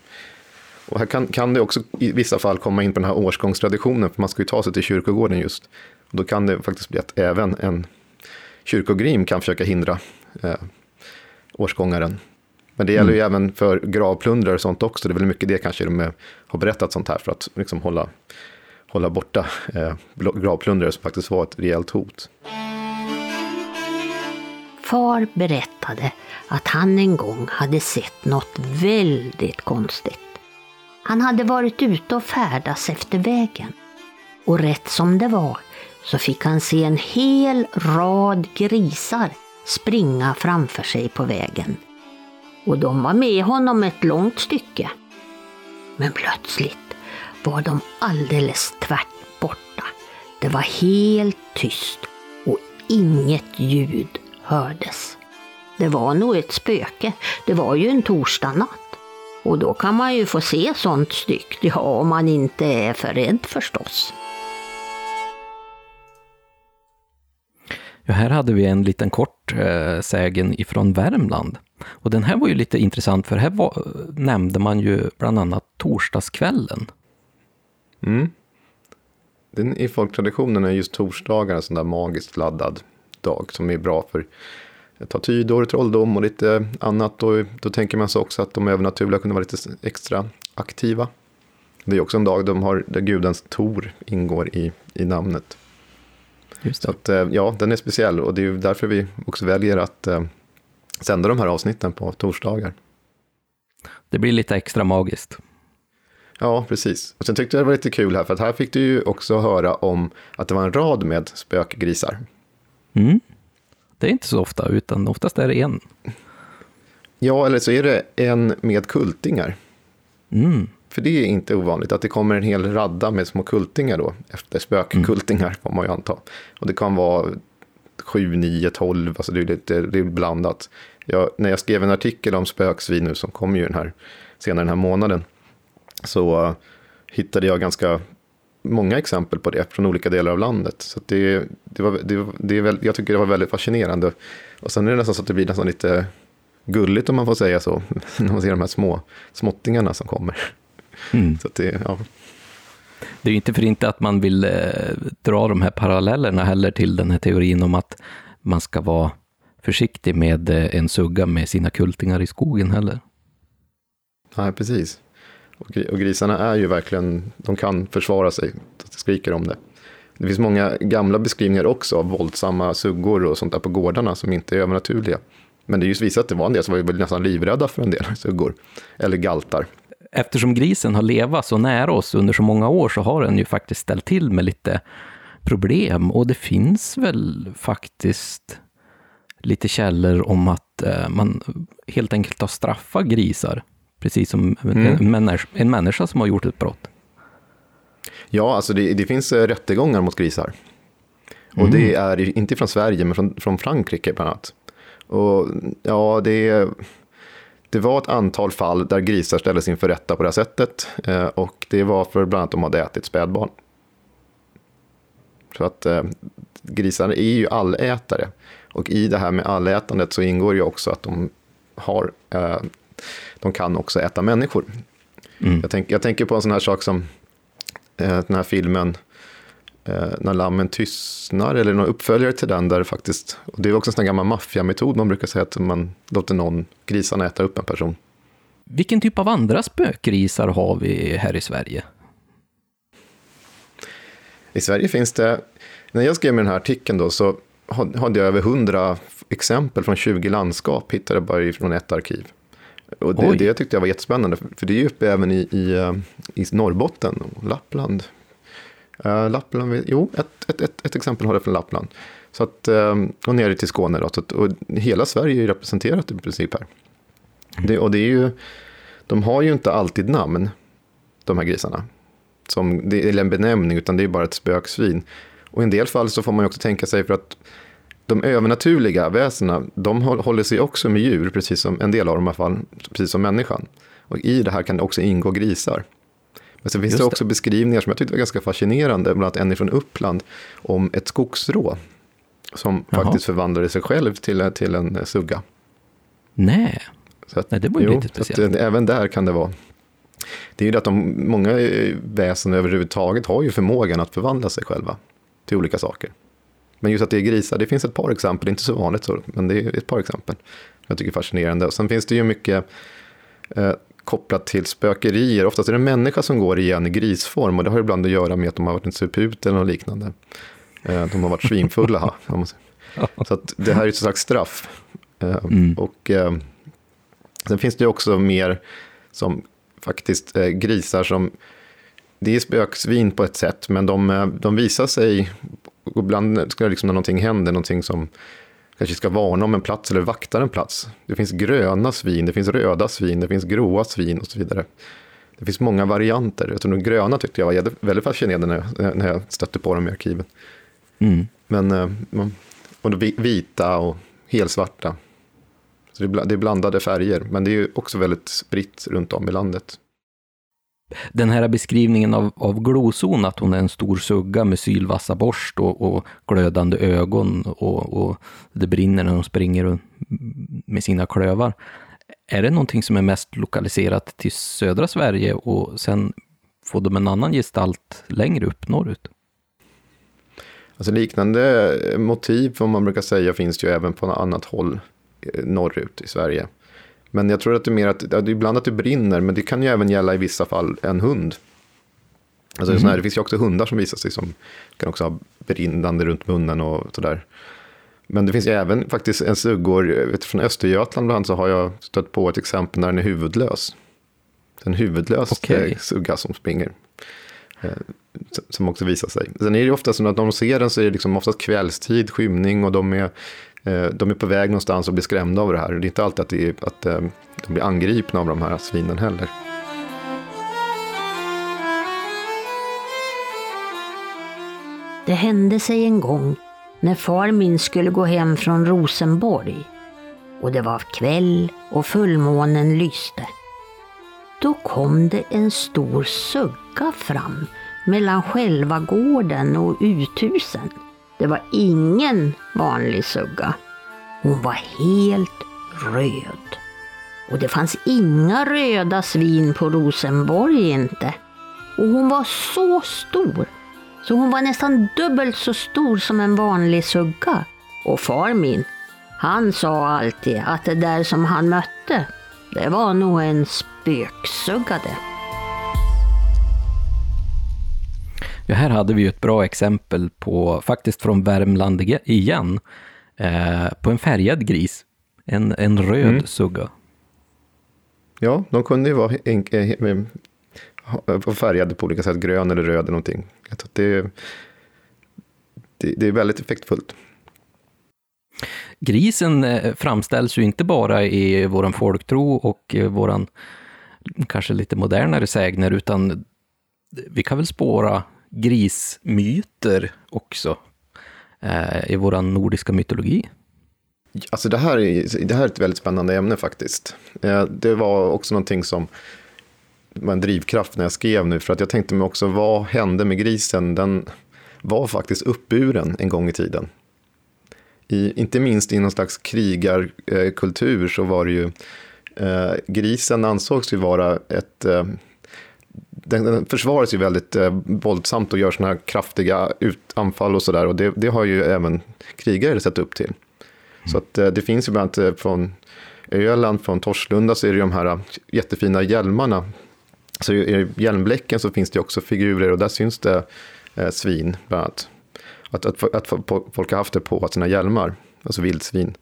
och här kan, kan det också i vissa fall komma in på den här årsgångstraditionen, för man ska ju ta sig till kyrkogården just. Och då kan det faktiskt bli att även en kyrkogrim kan försöka hindra eh, årsgångaren. Men det gäller ju även för gravplundrare och sånt också. Det är väl mycket det kanske de eh, har berättat sånt här för att liksom hålla, hålla borta eh, gravplundrare som faktiskt var ett rejält hot. Far berättade att han en gång hade sett något väldigt konstigt. Han hade varit ute och färdas efter vägen. Och rätt som det var så fick han se en hel rad grisar springa framför sig på vägen. Och de var med honom ett långt stycke. Men plötsligt var de alldeles tvärt borta. Det var helt tyst och inget ljud hördes. Det var nog ett spöke. Det var ju en torsdagnatt. Och då kan man ju få se sånt styggt, ja om man inte är för rädd förstås. Ja, här hade vi en liten kort eh, sägen ifrån Värmland. Och den här var ju lite intressant, för här var, nämnde man ju bland annat torsdagskvällen. Mm. Den, I folktraditionen är just torsdagar en sån där magiskt laddad dag som är bra för ta tydor, trolldom och lite annat. Då, då tänker man sig också att de övernaturliga kunde vara lite extra aktiva. Det är också en dag de har, där gudens Tor ingår i, i namnet. Just Så det. att, eh, ja, den är speciell och det är därför vi också väljer att eh, sända de här avsnitten på torsdagar. det blir lite extra magiskt. Ja, precis. Och sen tyckte jag det var lite kul här, för att här fick du ju också höra om att det var en rad med spökgrisar. Mm. Det är inte så ofta, utan oftast är det en. Ja, eller så är det en med kultingar. Mm. För det är inte ovanligt att det kommer en hel radda med små kultingar då, efter spökkultingar får man ju anta. Och det kan vara 7, 9, 12, alltså det är lite det är blandat. Jag, när jag skrev en artikel om spöksvin nu som kom ju den här, senare den här månaden, så uh, hittade jag ganska många exempel på det från olika delar av landet. Så det, det var, det, det är väl, jag tycker det var väldigt fascinerande. Och sen är det nästan så att det blir nästan lite gulligt om man får säga så, när man ser de här små småttingarna som kommer. Mm. Så det, ja. Det är ju inte för inte att man vill eh, dra de här parallellerna heller till den här teorin om att man ska vara försiktig med eh, en sugga med sina kultingar i skogen heller. Nej, precis. Och, och grisarna är ju verkligen, de kan försvara sig, de skriker om det. Det finns många gamla beskrivningar också av våldsamma suggor och sånt där på gårdarna som inte är övernaturliga. Men det är just visat att det var en del som var nästan livrädda för en del suggor. Eller galtar. Eftersom grisen har levat så nära oss under så många år så har den ju faktiskt ställt till med lite problem. Och det finns väl faktiskt lite källor om att eh, man helt enkelt har straffat grisar. Precis som en, Mm. en, människa, en människa som har gjort ett brott. Ja, alltså det, det finns eh, rättegångar mot grisar. Och det är inte från Sverige, men från, från Frankrike bland annat. Och ja, det, det var ett antal fall där grisar ställdes inför rätta på det här sättet. Eh, och det var för bland annat att de hade ätit spädbarn. Så att eh, grisar är ju allätare. Och i det här med allätandet så ingår ju också att de har, eh, de kan också äta människor. Mm. Jag, tänk, jag tänker på en sån här sak som eh, den här filmen eh, När lammen tystnar, eller någon uppföljare till den där faktiskt, och det är också en sån här gammal maffiametod, man brukar säga att man låter någon, grisarna äta upp en person. Vilken typ av andra spökgrisar har vi här i Sverige? I Sverige finns det, när jag skrev den här artikeln då, så had- hade jag över hundra exempel från 20 landskap, hittade jag bara från ett arkiv. Och det, det tyckte jag var jättespännande, för det är ju uppe även i, i, eh, i Norrbotten Lappland. Uh, Lappland, jo, ett, ett, ett, ett exempel har det från Lappland. Så att, eh, och ner till Skåne då, så att, och hela Sverige är ju representerat i princip här. Det, och det är ju, de har ju inte alltid namn, de här grisarna. Som, det är en benämning, utan det är bara ett spöksvin. Och i en del fall så får man ju också tänka sig för att de övernaturliga väsena, de håll- håller sig också med djur, precis som en del av dem i alla fall, precis som människan. Och i det här kan det också ingå grisar. Men sen finns Just det det. också beskrivningar som jag tyckte var ganska fascinerande, bland annat en från Uppland, om ett skogsrå. Som Jaha. faktiskt förvandlade sig själv till, till en eh, sugga. Nej, Så att, Nej, det var ju lite så att, speciellt. eh, även där kan det vara. Det är ju det att de, många eh, väsen överhuvudtaget har ju förmågan att förvandla sig själva till olika saker. Men just att det är grisar, det finns ett par exempel, det är inte så vanligt så, men det är ett par exempel. Jag tycker är fascinerande. Och sen finns det ju mycket eh, kopplat till spökerier. Oftast är det en människa som går igen i grisform och det har ibland att göra med att de har varit en suput eller något liknande. Eh, de har varit svinfulla. Så att det här är ett slags straff. Eh, Mm. Och eh, sen finns det ju också mer som faktiskt eh, grisar som, det är spöksvin på ett sätt, men de, eh, de visar sig, och ibland ska det liksom när någonting händer, någonting som kanske ska varna om en plats eller vakta en plats. Det finns gröna svin, det finns röda svin, det finns gråa svin och så vidare. Det finns många varianter. Jag tror de gröna tyckte jag var väldigt fascinerande när jag, när jag stötte på dem i arkiven. Mm. Men, eh, och vita och helsvarta. Så det är blandade färger, men det är också väldigt spritt runt om i landet. Den här beskrivningen av, av gloson, att hon är en stor sugga med sylvassa borst och, och glödande ögon och, och det brinner när hon springer med sina klövar. Är det någonting som är mest lokaliserat till södra Sverige och sen får de en annan gestalt längre upp norrut? Alltså liknande motiv, vad man brukar säga, finns ju även på något annat håll eh, norrut i Sverige. Men jag tror att det är mer att, är ibland att det brinner, men det kan ju även gälla i vissa fall en hund. Alltså mm. här, det finns ju också hundar som visar sig som kan också ha brinnande runt munnen och sådär. Men det finns ju även faktiskt en suggor, från Östergötland bland annat så har jag stött på ett exempel där den är huvudlös. En huvudlös okay. Eh, sugga som springer. Eh, som också visar sig. Sen är det ofta så att när de ser den så är det liksom oftast kvällstid, skymning och de är, Eh, de är på väg någonstans och blir skrämda av det här. Det är inte alltid att, det är, att eh, de blir angripna av de här svinen heller. Det hände sig en gång när far min skulle gå hem från Rosenborg och det var kväll och fullmånen lyste. Då kom det en stor sugga fram mellan själva gården och uthusen. Det var ingen vanlig sugga. Hon var helt röd. Och det fanns inga röda svin på Rosenborg inte. Och hon var så stor så hon var nästan dubbelt så stor som en vanlig sugga. Och far min, han sa alltid att det där som han mötte, det var nog en spöksugga det. Ja, här hade vi ju ett bra exempel på, faktiskt från Värmland igen, eh, på en färgad gris. En, en röd mm. sugga. Ja, de kunde ju vara färgade på olika sätt, grön eller röd eller någonting. Det, det, det är väldigt effektfullt. Grisen eh, framställs ju inte bara i våran folktro och eh, våran kanske lite modernare sägner, utan vi kan väl spåra grismyter också eh, i vår nordiska mytologi. Alltså det här, är, det här är ett väldigt spännande ämne faktiskt. Eh, det var också någonting som var en drivkraft när jag skrev nu. För att jag tänkte mig också, vad hände med grisen? Den var faktiskt uppburen en gång i tiden. I, inte minst i någon slags krigarkultur eh, så var det ju, eh, grisen ansågs ju vara ett eh, den, den försvaras ju väldigt eh, våldsamt och gör sådana här kraftiga utanfall och sådär. Och det, det, har ju även krigare sett upp till. Mm. Så att, eh, det finns ju bland annat eh, från Öland, från Torslunda, så är det de här jättefina hjälmarna så i hjälmbläcken så finns det också figurer och där syns det eh, svin bland annat. Att, att, att, folk har haft det på sina hjälmar, alltså vildsvin.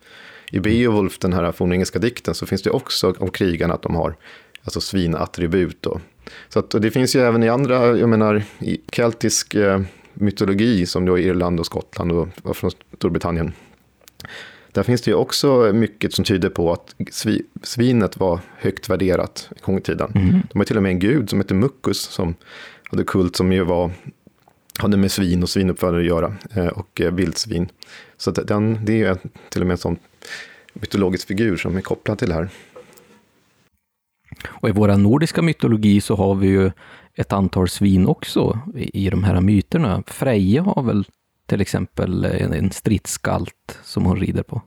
I Beowulf, den här fornengelska dikten, så finns det också om krigarna att de har alltså svinattribut. Då. Så att, det finns ju även i andra, jag menar, i keltisk eh, mytologi, som då Irland och Skottland och, och från Storbritannien, där finns det ju också mycket som tyder på att svinet var högt värderat i gång i tiden. Mm. De har till och med en gud som heter Muckus som hade kult som ju var, hade med svin och svinuppfödare att göra eh, och eh, vildsvin. Så den, det är till och med en sån mytologisk figur som är kopplad till det här. Och i vår nordiska mytologi så har vi ju ett antal svin också i, i de här myterna. Freja har väl till exempel en stridsgalt som hon rider på.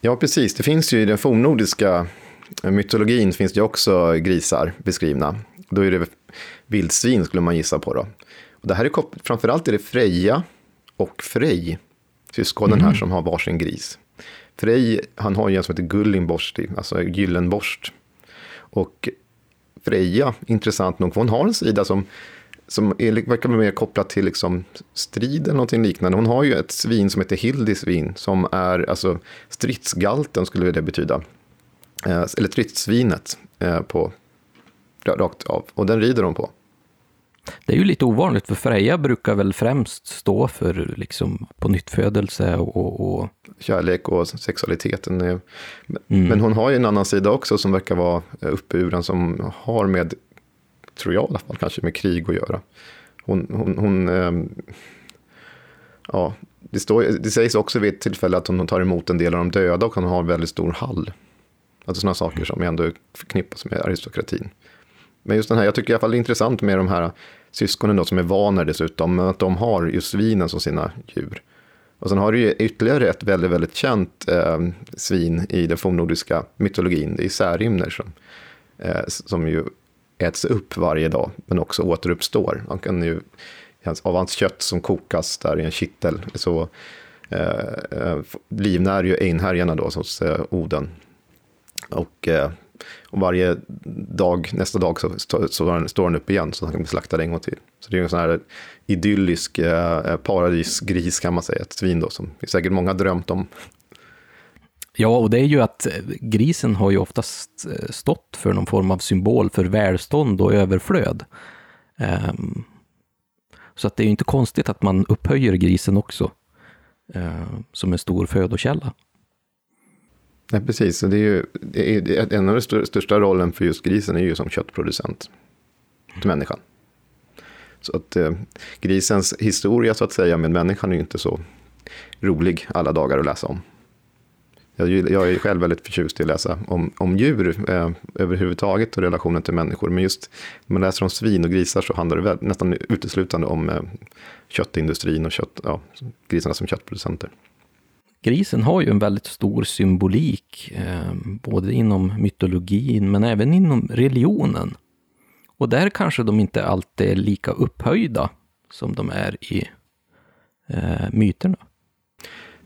Ja, precis. Det finns ju i den fornnordiska mytologin finns det också grisar beskrivna. Då är det vildsvin skulle man gissa på då. Och det här är kopplat, framförallt är det Freja och Frej, syskonen mm. här som har varsin gris. Frej, han har ju en som heter Gullingborsti, alltså Gyllenborst. Och Freja, intressant nog, hon har en sida som som är, verkar vara mer kopplad till liksom strid eller någonting liknande. Hon har ju ett svin som heter Hildisvin, som är alltså stridsgalten skulle det betyda. Eh, eller stridssvinet eh, på, rakt av, och den rider hon på. Det är ju lite ovanligt, för Freja brukar väl främst stå för liksom på nyttfödelse och, och... Kärlek och sexualiteten. Mm. Men hon har ju en annan sida också som verkar vara uppburen, som har med tror jag i alla fall, kanske med krig att göra. Hon, hon, hon eh, ja, det, står, det sägs också vid ett tillfälle att hon tar emot en del av de döda och hon har en väldigt stor hall. Alltså sådana saker som ändå förknippas med aristokratin. Men just den här, jag tycker i alla fall det är intressant med de här syskonen då som är vaner dessutom, att de har just svinen som sina djur. Och sen har du ju ytterligare ett väldigt, väldigt känt eh, svin i den fornnordiska mytologin, det är Särimner som, eh, som ju äts upp varje dag, men också återuppstår. Han kan ju av hans kött som kokas där i en kittel. Så eh, eh livnär ju einhärjarna då hos eh, Oden. Och, eh, och varje dag, nästa dag så, så, så står den upp igen så han kan bli slaktad en gång till. Så det är en sån här idyllisk eh, eh, paradisgris kan man säga, ett svin då som säkert många drömt om. Ja, och det är ju att eh, grisen har ju oftast eh, stått för någon form av symbol för välstånd och överflöd. Um, så att det är ju inte konstigt att man upphöjer grisen också uh, som en stor födokälla. Nej, precis. Det är ju, det är, en av de största rollen för just grisen är ju som köttproducent till människan. Så att eh, grisens historia så att säga med människan är ju inte så rolig alla dagar att läsa om. Jag, jag är själv väldigt förtjust i att läsa om, om djur eh, överhuvudtaget och relationen till människor. Men just när man läser om svin och grisar så handlar det väl, nästan uteslutande om eh, köttindustrin och kött, ja, grisarna som köttproducenter. Grisen har ju en väldigt stor symbolik, eh, både inom mytologin men även inom religionen. Och där kanske de inte alltid är lika upphöjda som de är i eh, myterna.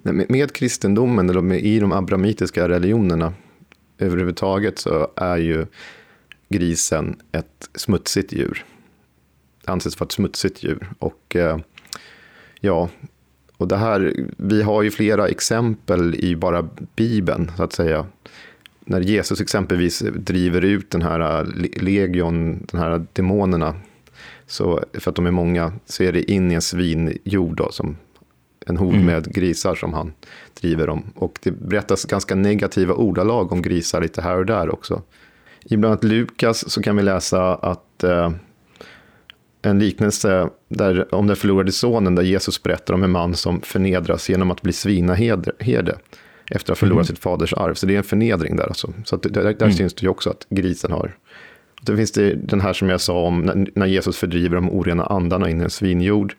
Med, kristendomen, eller i de abramitiska religionerna överhuvudtaget, så är ju grisen ett smutsigt djur. Det anses vara ett smutsigt djur. Och eh, ja, och det här, vi har ju flera exempel i bara Bibeln, så att säga. När Jesus exempelvis driver ut den här legion, de här demonerna, så, för att de är många, så är det in i en svinjord då, som en hord mm. med grisar som han driver dem. Och det berättas ganska negativa ordalag om grisar lite här och där också. I bland annat Lukas så kan vi läsa att eh, en liknelse där, om den förlorade sonen, där Jesus berättar om en man som förnedras genom att bli svinaherde efter att ha förlorat mm. sitt faders arv. Så det är en förnedring där. Alltså. Så där, där mm. syns det ju också att grisen har... Då finns det den här som jag sa om när, när Jesus fördriver de orena andarna in i en svinjord.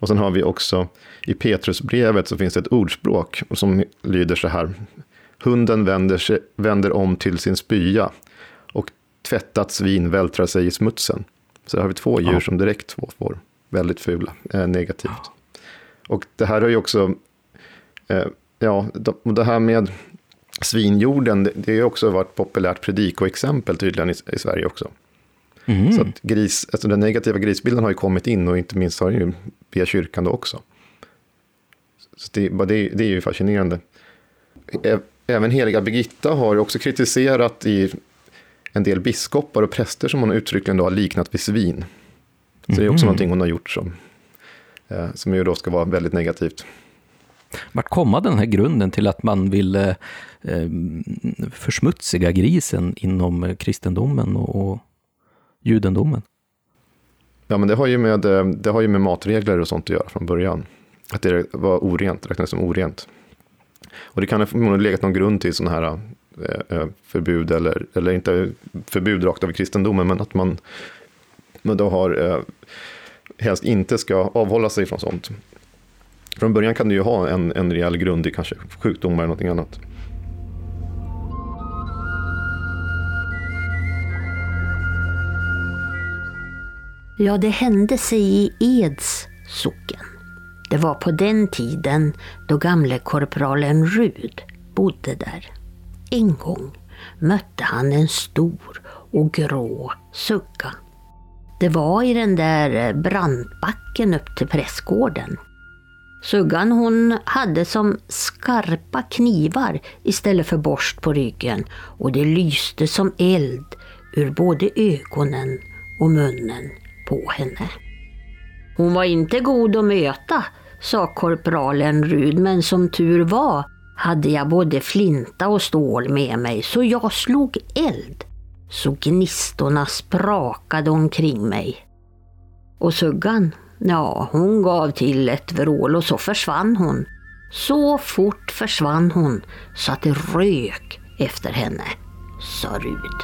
Och sen har vi också i Petrusbrevet så finns det ett ordspråk som lyder så här. Hunden vänder, sig, vänder om till sin spya och tvättat svin vältrar sig i smutsen. Så har vi två djur ja. som direkt får väldigt fula, eh, negativt. Och det här har ju också, eh, ja, det här med svinjorden, det, det har också varit populärt predikoexempel tydligen i, i Sverige också. Mm. Så att gris, alltså den negativa grisbilden har ju kommit in och inte minst har den ju via kyrkan då också. Så det, det, det är ju fascinerande. Även heliga Birgitta har också kritiserat i en del biskopar och präster som hon uttryckligen då har liknat vid svin. Så det är också mm. någonting hon har gjort som, eh, som ju då ska vara väldigt negativt. Vart komma den här grunden till att man vill eh, försmutsiga grisen inom kristendomen och judendomen? Ja, men det har, ju med, eh, det har ju med matregler och sånt att göra från början. Att det var orent, räknas som orent. Och det kan ha legat någon grund till sådana här Eh, eh, Eh, eh, förbud, eller, eller inte förbud rakt av i kristendomen, men att man, men då har eh, helst inte ska avhålla sig från sånt. Från början kan du ju ha en, en rejäl grund i kanske sjukdomar eller någonting annat. Ja, det hände sig i Eds socken. Det var på den tiden då gamle korpralen Rud bodde där. En gång mötte han en stor och grå sugga. Det var i den där eh, brantbacken upp till prästgården. Suggan hon hade som skarpa knivar istället för borst på ryggen och det lyste som eld ur både ögonen och munnen på henne. Hon var inte god att möta, sa korpralen Rud, men som tur var hade jag både flinta och stål med mig så jag slog eld så gnistorna sprakade omkring mig. Och Suggan, ja hon gav till ett vrål och så försvann hon. Så fort försvann hon så att det rök efter henne, sa Rud.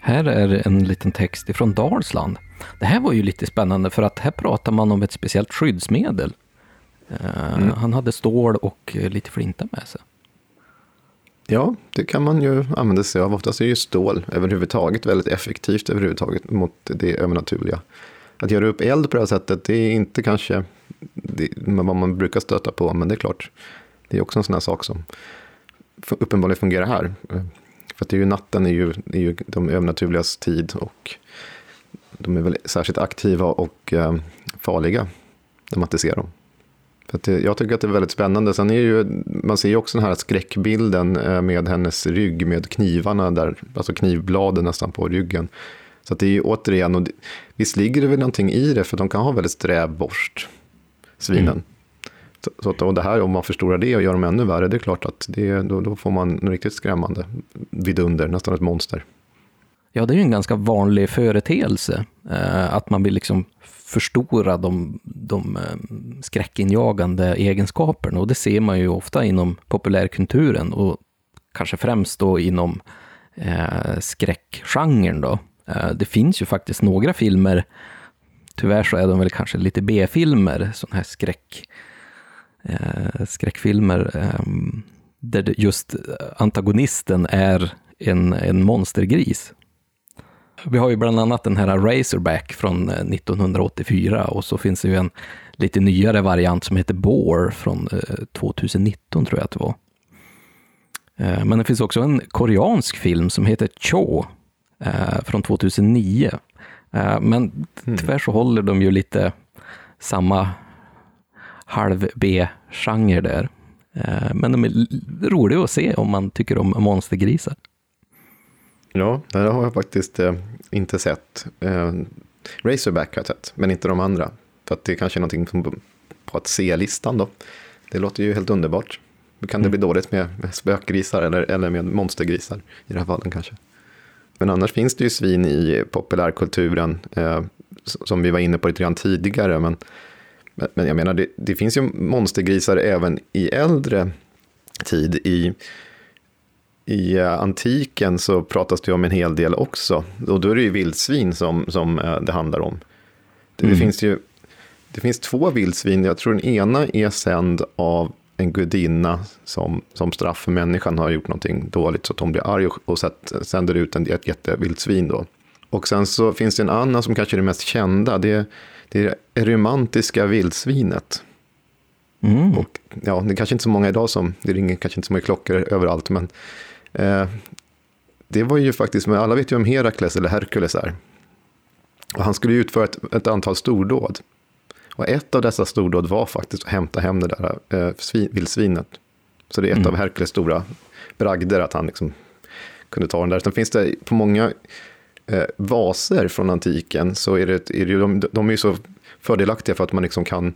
Här är en liten text ifrån Dalsland det här var ju lite spännande för att här pratar man om ett speciellt skyddsmedel. Eh, mm. Han hade stål och lite flinta med sig. Ja, det kan man ju använda sig av. Oftast är ju stål överhuvudtaget väldigt effektivt överhuvudtaget mot det övernaturliga. Att göra upp eld på det här sättet, det är inte kanske det, vad man brukar stöta på, men det är klart, det är också en sån här sak som uppenbarligen fungerar här. För att det är ju natten är ju, är ju de övernaturligas tid och de är väl särskilt aktiva och eh, farliga när man inte ser dem. För det, eh, jag tycker att det är väldigt spännande. Sen är ju, man ser ju också den här skräckbilden eh, med hennes rygg med knivarna där, alltså knivbladen nästan på ryggen. Så det är ju återigen, och det, visst ligger det väl någonting i det, för de kan ha väldigt sträv borst, svinen. Mm. Så, så, och det här, om man förstorar det och gör dem ännu värre, det är klart att det, då, då får man något riktigt skrämmande vidunder, nästan ett monster. Ja, det är ju en ganska vanlig företeelse, eh, att man vill liksom förstora de, de eh, skräckinjagande egenskaperna. Och det ser man ju ofta inom populärkulturen och kanske främst då inom eh, skräckgenren. Då. Eh, det finns ju faktiskt några filmer, tyvärr så är de väl kanske lite B-filmer, sådana här skräck, eh, skräckfilmer, eh, där just antagonisten är en, en monstergris. Vi har ju bland annat den här Razorback från 1984 och så finns det ju en lite nyare variant som heter Boar från 2019 tror jag att det var. Men det finns också en koreansk film som heter Cho eh, från 2009. Eh, men mm. tyvärr så håller de ju lite samma halv-B-genre där. Eh, men de är roliga att se om man tycker om monstergrisar. Ja, det har jag faktiskt eh, inte sett. Eh, Razorback har jag sett, men inte de andra. För att det är kanske är någonting på att se-listan då. Det låter ju helt underbart. Kan det mm. bli dåligt med, med spökgrisar eller, eller med monstergrisar i det här fallet kanske? Men annars finns det ju svin i populärkulturen, eh, som vi var inne på lite grann tidigare. Men, men jag menar, det, det, finns ju monstergrisar även i äldre tid. I, i uh, antiken så pratas det om en hel del också. Och då är det ju vildsvin som, som uh, det handlar om. Det, mm. det, finns ju det finns två vildsvin. Jag tror den ena är sänd av en gudinna som, som straff för människan har gjort någonting dåligt så att hon blir arg och, och sänder ut en, ett jättevildsvin då. Och sen så finns det en annan som kanske är det mest kända. Det, det är det romantiska vildsvinet. Mm. Och, ja, det är kanske inte så många idag som, det ringer kanske inte så många klockor överallt, men eh, det var ju faktiskt, men alla vet ju om Herakles eller Herkules är. Och han skulle utföra ett, ett antal stordåd. Och ett av dessa stordåd var faktiskt att hämta hem det där eh, vildsvinet. Så det är ett mm. av Herkules stora bragder att han liksom kunde ta den där. Sen finns det på många eh, vaser från antiken så är det, är det de, de är ju så fördelaktiga för att man liksom kan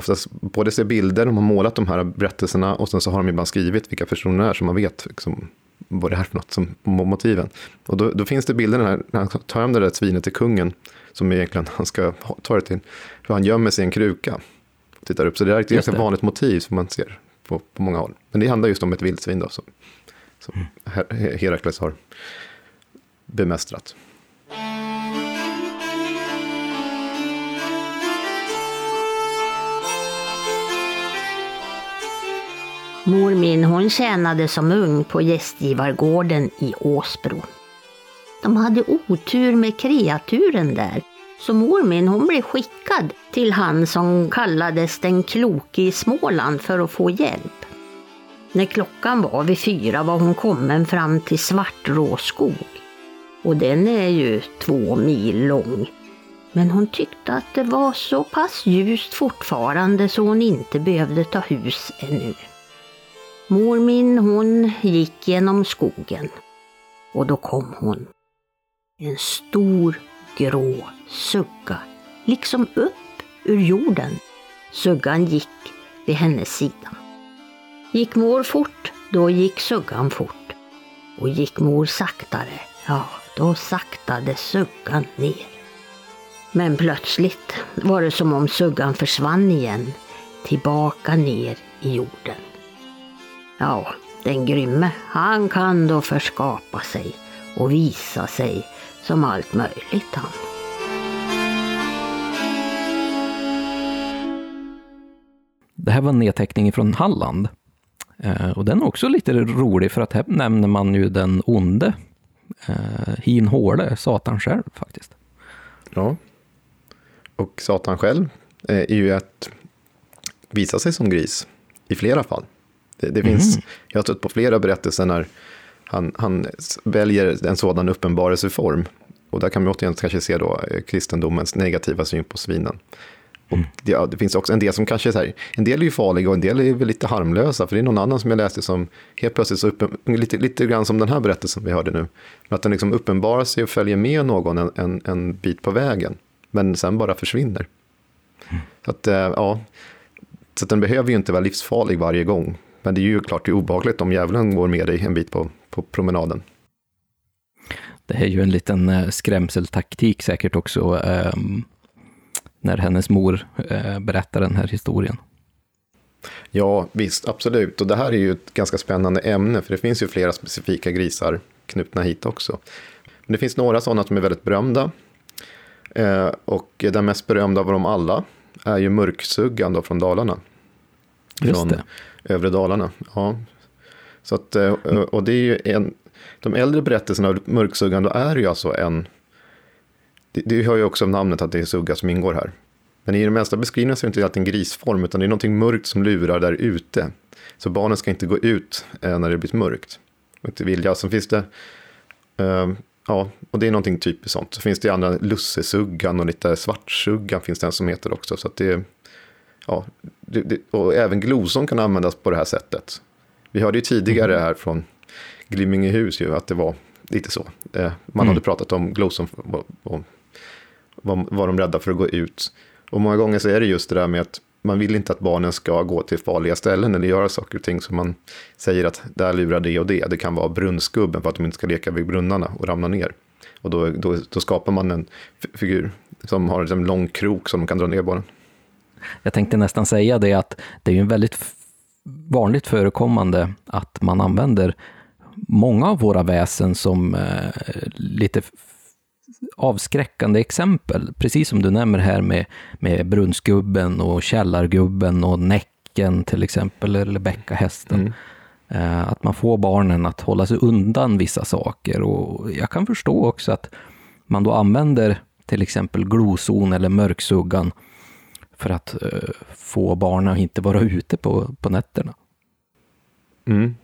oftast både se bilder, de har målat de här berättelserna och sen så har de ibland skrivit vilka personer det är så man vet liksom, vad det är för något som motiven. Och då, då finns det bilder när, han tar hem det där svinet till kungen som egentligen han ska ta det till. För han gömmer sig i en kruka. Tittar upp. Så det är ett ganska vanligt motiv som man ser på, på många håll. Men det handlar just om ett vildsvin då, som, som mm. Herakles har bemästrat. Mor min hon tjänade som ung på gästgivargården i Åsbro. De hade otur med kreaturen där. Så mor min hon blev skickad till han som kallades den kloke i Småland för att få hjälp. När klockan var vid fyra var hon kommen fram till Svartråskog. Och den är ju två mil lång. Men hon tyckte att det var så pass ljust fortfarande så hon inte behövde ta hus ännu. Mor min hon gick genom skogen och då kom hon en stor grå sugga, liksom upp ur jorden. Suggan gick vid hennes sida. Gick mor fort, då gick suggan fort. Och gick mor saktare, ja, då saktade suggan ner. Men plötsligt var det som om suggan försvann igen, tillbaka ner i jorden. Ja, den grymme, han kan då förskapa sig och visa sig som allt möjligt han. Det här var en nedteckning från Halland. Eh, och den är också lite rolig, för att här nämner man ju den onde, eh, Hin Håle, Satan själv faktiskt. Ja. Och Satan själv eh, är ju att visa sig som gris i flera fall. Det, det finns, Mhm. Jag har stött på flera berättelser när han, han väljer en sådan uppenbarelseform. Och där kan man återigen kanske se då eh, kristendomens negativa syn på svinen. Och det, ja, det finns också en del som kanske är så här, en del är ju farliga och en del är väl lite harmlösa. För det är någon annan som jag läste som helt plötsligt så uppen, lite, lite grann som den här berättelsen vi hörde nu. Att den liksom uppenbarar sig och följer med någon en, en, en bit på vägen. Men sen bara försvinner. Så att, eh, ja, så att den behöver ju inte vara livsfarlig varje gång. Men det är ju klart det är obehagligt om djävulen går med dig en bit på, på promenaden. Det är ju en liten eh, skrämseltaktik säkert också, ehm, när hennes mor eh, berättar den här historien. Ja, visst, absolut. Och det här är ju ett ganska spännande ämne, för det finns ju flera specifika grisar knutna hit också. Men det finns några sådana som är väldigt berömda. Eh, och den mest berömda av dem alla är ju mörksuggan då från Dalarna. Just från det övre Dalarna. Ja. Så att, eh, och det är ju en, de äldre berättelserna av mörksuggan, då är det ju alltså en, det, det hör ju också av namnet att det är sugga som ingår här. Men i de mesta beskrivningarna så är det inte alltid en grisform, utan det är någonting mörkt som lurar där ute. Så barnen ska inte gå ut eh, när det blir mörkt. Och inte vilja. Sen finns det, ehm, ja, och det är någonting typiskt sånt. Så finns det andra lussesuggan och lite svartsuggan finns det en som heter också. Så att det, ja, det, det, och även gloson kan användas på det här sättet. Vi hörde ju tidigare här från Glimmingehus ju att det var lite så. Eh, man hade pratat om gloson och, var, var de rädda för att gå ut. Och många gånger så är det just det där med att man vill inte att barnen ska gå till farliga ställen eller göra saker och ting som man säger att där lurar det och det. Det kan vara brunnsgubben för att de inte ska leka vid brunnarna och ramla ner. Och då, då, då skapar man en figur som har en lång krok som de kan dra ner barnen. Jag tänkte nästan säga det att det är en väldigt vanligt förekommande att man använder många av våra väsen som eh, lite avskräckande exempel. Precis som du nämner här med, med brunnsgubben och källargubben och näcken till exempel, eller bäckahästen. Mm. Eh, Att man får barnen att hålla sig undan vissa saker. Och jag kan förstå också att man då använder till exempel gloson eller mörksuggan för att eh, få barnen att inte vara ute på, på nätterna. Mm.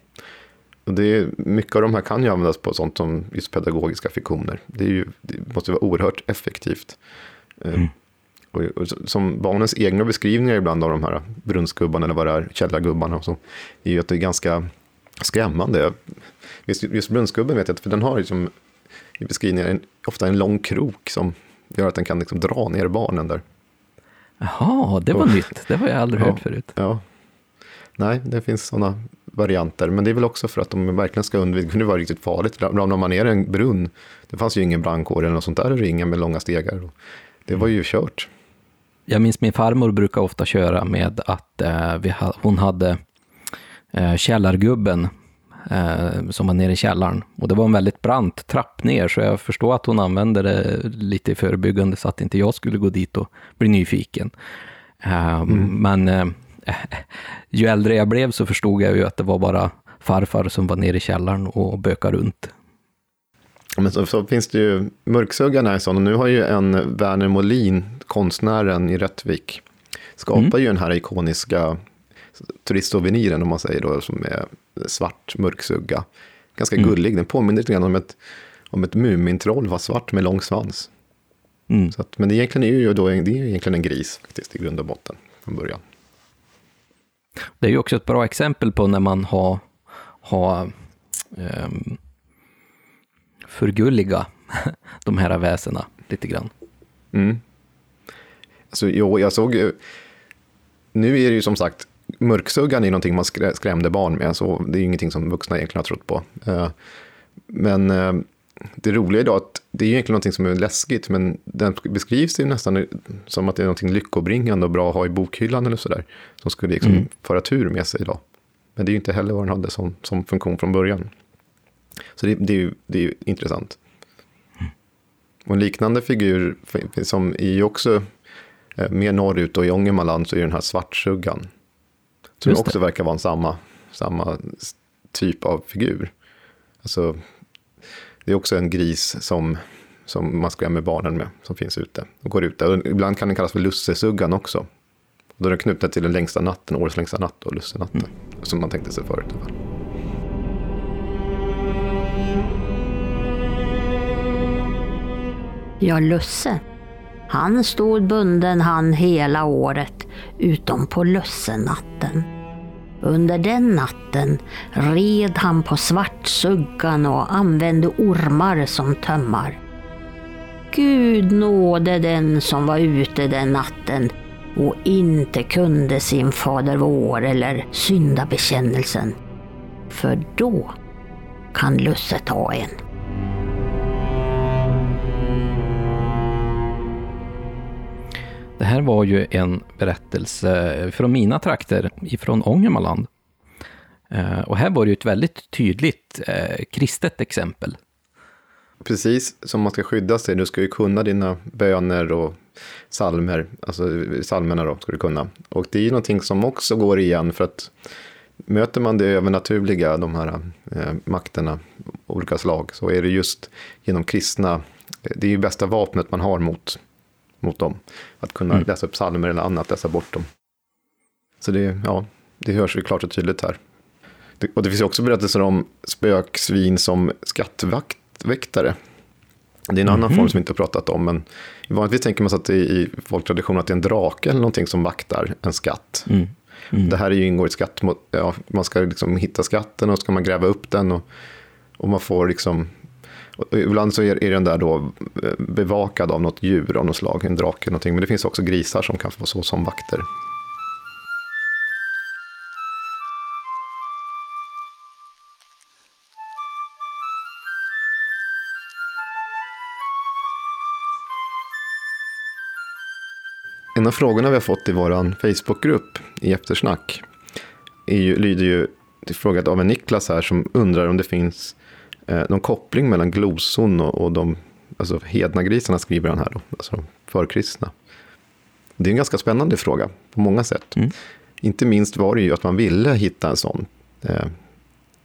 Det är, mycket av de här kan ju användas på sånt som just pedagogiska fiktioner. Det, är ju, det måste vara oerhört effektivt. Eh, Och, och som barnens egna beskrivningar ibland av de här brunnsgubbarna eller vad det är, källargubbarna och så, är ju att det är ganska skrämmande. Just, just brunnsgubben vet jag, för den har liksom i beskrivningen en, ofta en lång krok som gör att den kan liksom dra ner barnen där. Jaha, det var nytt. Det har jag aldrig Ja. hört förut. Ja. Nej, det finns sådana varianter. Men det är väl också för att de verkligen ska undvika, det kunde vara riktigt farligt. Ramlar man ner i en brunn, det fanns ju ingen brandkår eller något sånt där ringa med långa stegar. Det var ju kört. Jag minns min farmor brukar ofta köra med att eh, vi hon hade eh, källargubben eh, som var nere i källaren. Och det var en väldigt brant trapp ner, så jag förstår att hon använde det lite i förebyggande så att inte jag skulle gå dit och bli nyfiken. Eh, Men eh, ju äldre jag blev så förstod jag ju att det var bara farfar som var nere i källaren och bökade runt. Men så, så finns det ju, Mörksuggan är sån, och nu har ju en Werner Molin, konstnären i Rättvik, skapar ju den här ikoniska turistsouvenirn, om man säger då, som är svart mörksugga. Ganska gullig, den påminner lite grann om ett, om ett Mumintroll, var svart med lång svans. Mm. Så att, men det egentligen är ju då, det är egentligen en gris faktiskt i grund och botten från början. Det är ju också ett bra exempel på när man har, har um, förgulliga de här väsena lite grann. Mm. Alltså, jo, jag såg ju, nu är det ju som sagt, mörksuggan är någonting man skrä- skrämde barn med, så det är ju ingenting som vuxna egentligen har trott på. Eh, Men eh, det roliga är då att det är ju egentligen någonting som är läskigt, men den beskrivs ju nästan som att det är någonting lyckobringande och bra att ha i bokhyllan eller sådär, som skulle liksom Mm. föra tur med sig idag. Men det är ju inte heller vad den hade som, som funktion från början. Så det, det, är, ju, det är ju intressant. Och en liknande figur som är ju också eh, mer norrut och i Ångermanland så är den här svartsuggan. Som också verkar vara en samma, samma typ av figur. Alltså, det är också en gris som, som man skrämmer barnen med, som finns ute och går ute. Och ibland kan den kallas för lussesuggan också. Då är den knuten till den längsta natten, årets längsta natt, och lussenatten. Mm. Som man tänkte sig förut. Ja, Lusse. Han stod bunden han hela året, utom på lössenatten. Under den natten red han på svartsuggan och använde ormar som tömmar. Gud nåde den som var ute den natten och inte kunde sin Fader vår eller syndabekännelsen. För då kan Lusse ta en. Det här var ju en berättelse från mina trakter, ifrån Ångermanland. Eh, och här var det ju ett väldigt tydligt eh, kristet exempel. Precis som man ska skydda sig, du ska ju kunna dina böner och salmer, alltså salmerna då, ska du kunna. Och det är ju någonting som också går igen, för att möter man det övernaturliga, de här eh, makterna, olika slag, så är det just genom kristna, det är ju bästa vapnet man har mot mot dem. Att kunna mm. läsa upp psalmer eller annat, läsa bort dem. Så det, ja, det hörs ju klart och tydligt här. Det, och det finns också berättelser om spöksvin som skattväktare. Det är en annan mm. form som vi inte har pratat om, men vanligtvis tänker man sig att det är i folktraditionen att det är en drake eller någonting som vaktar en skatt. Mm. Mm. Det här är ju ingår i skatt, ja, man ska liksom hitta skatten och ska man gräva upp den och, och man får liksom och ibland så är, är den där då eh, bevakad av något djur av något slag, en drake eller någonting. Men det finns också grisar som kan få så som vakter. En av frågorna vi har fått i vår Facebookgrupp i eftersnack är ju, lyder ju till frågat av en Niklas här som undrar om det finns eh, någon koppling mellan gloson och, och de alltså hednagrisarna skriver han här då, alltså de förkristna. Det är en ganska spännande fråga på många sätt. Mm. Inte minst var det ju att man ville hitta en sån eh,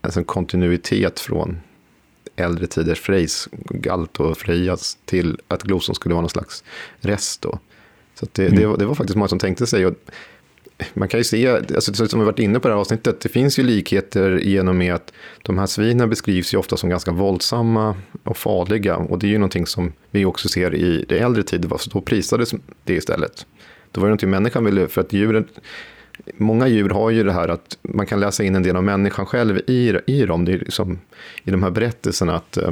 alltså en kontinuitet från äldre tiders Freys, Galt och Frejas till att gloson skulle vara någon slags rest. Då. Så det, mm. det, var, det, var, faktiskt många som tänkte sig. Och man kan ju se, alltså, som vi varit inne på det här avsnittet, det finns ju likheter genom med att de här svinen beskrivs ju ofta som ganska våldsamma och farliga. Och det är ju någonting som vi också ser i det äldre tid, då prisades det istället. Då var det någonting människan ville, för att djuren, många djur har ju det här att man kan läsa in en del av människan själv i, i dem. Det är liksom, I de här berättelserna att eh,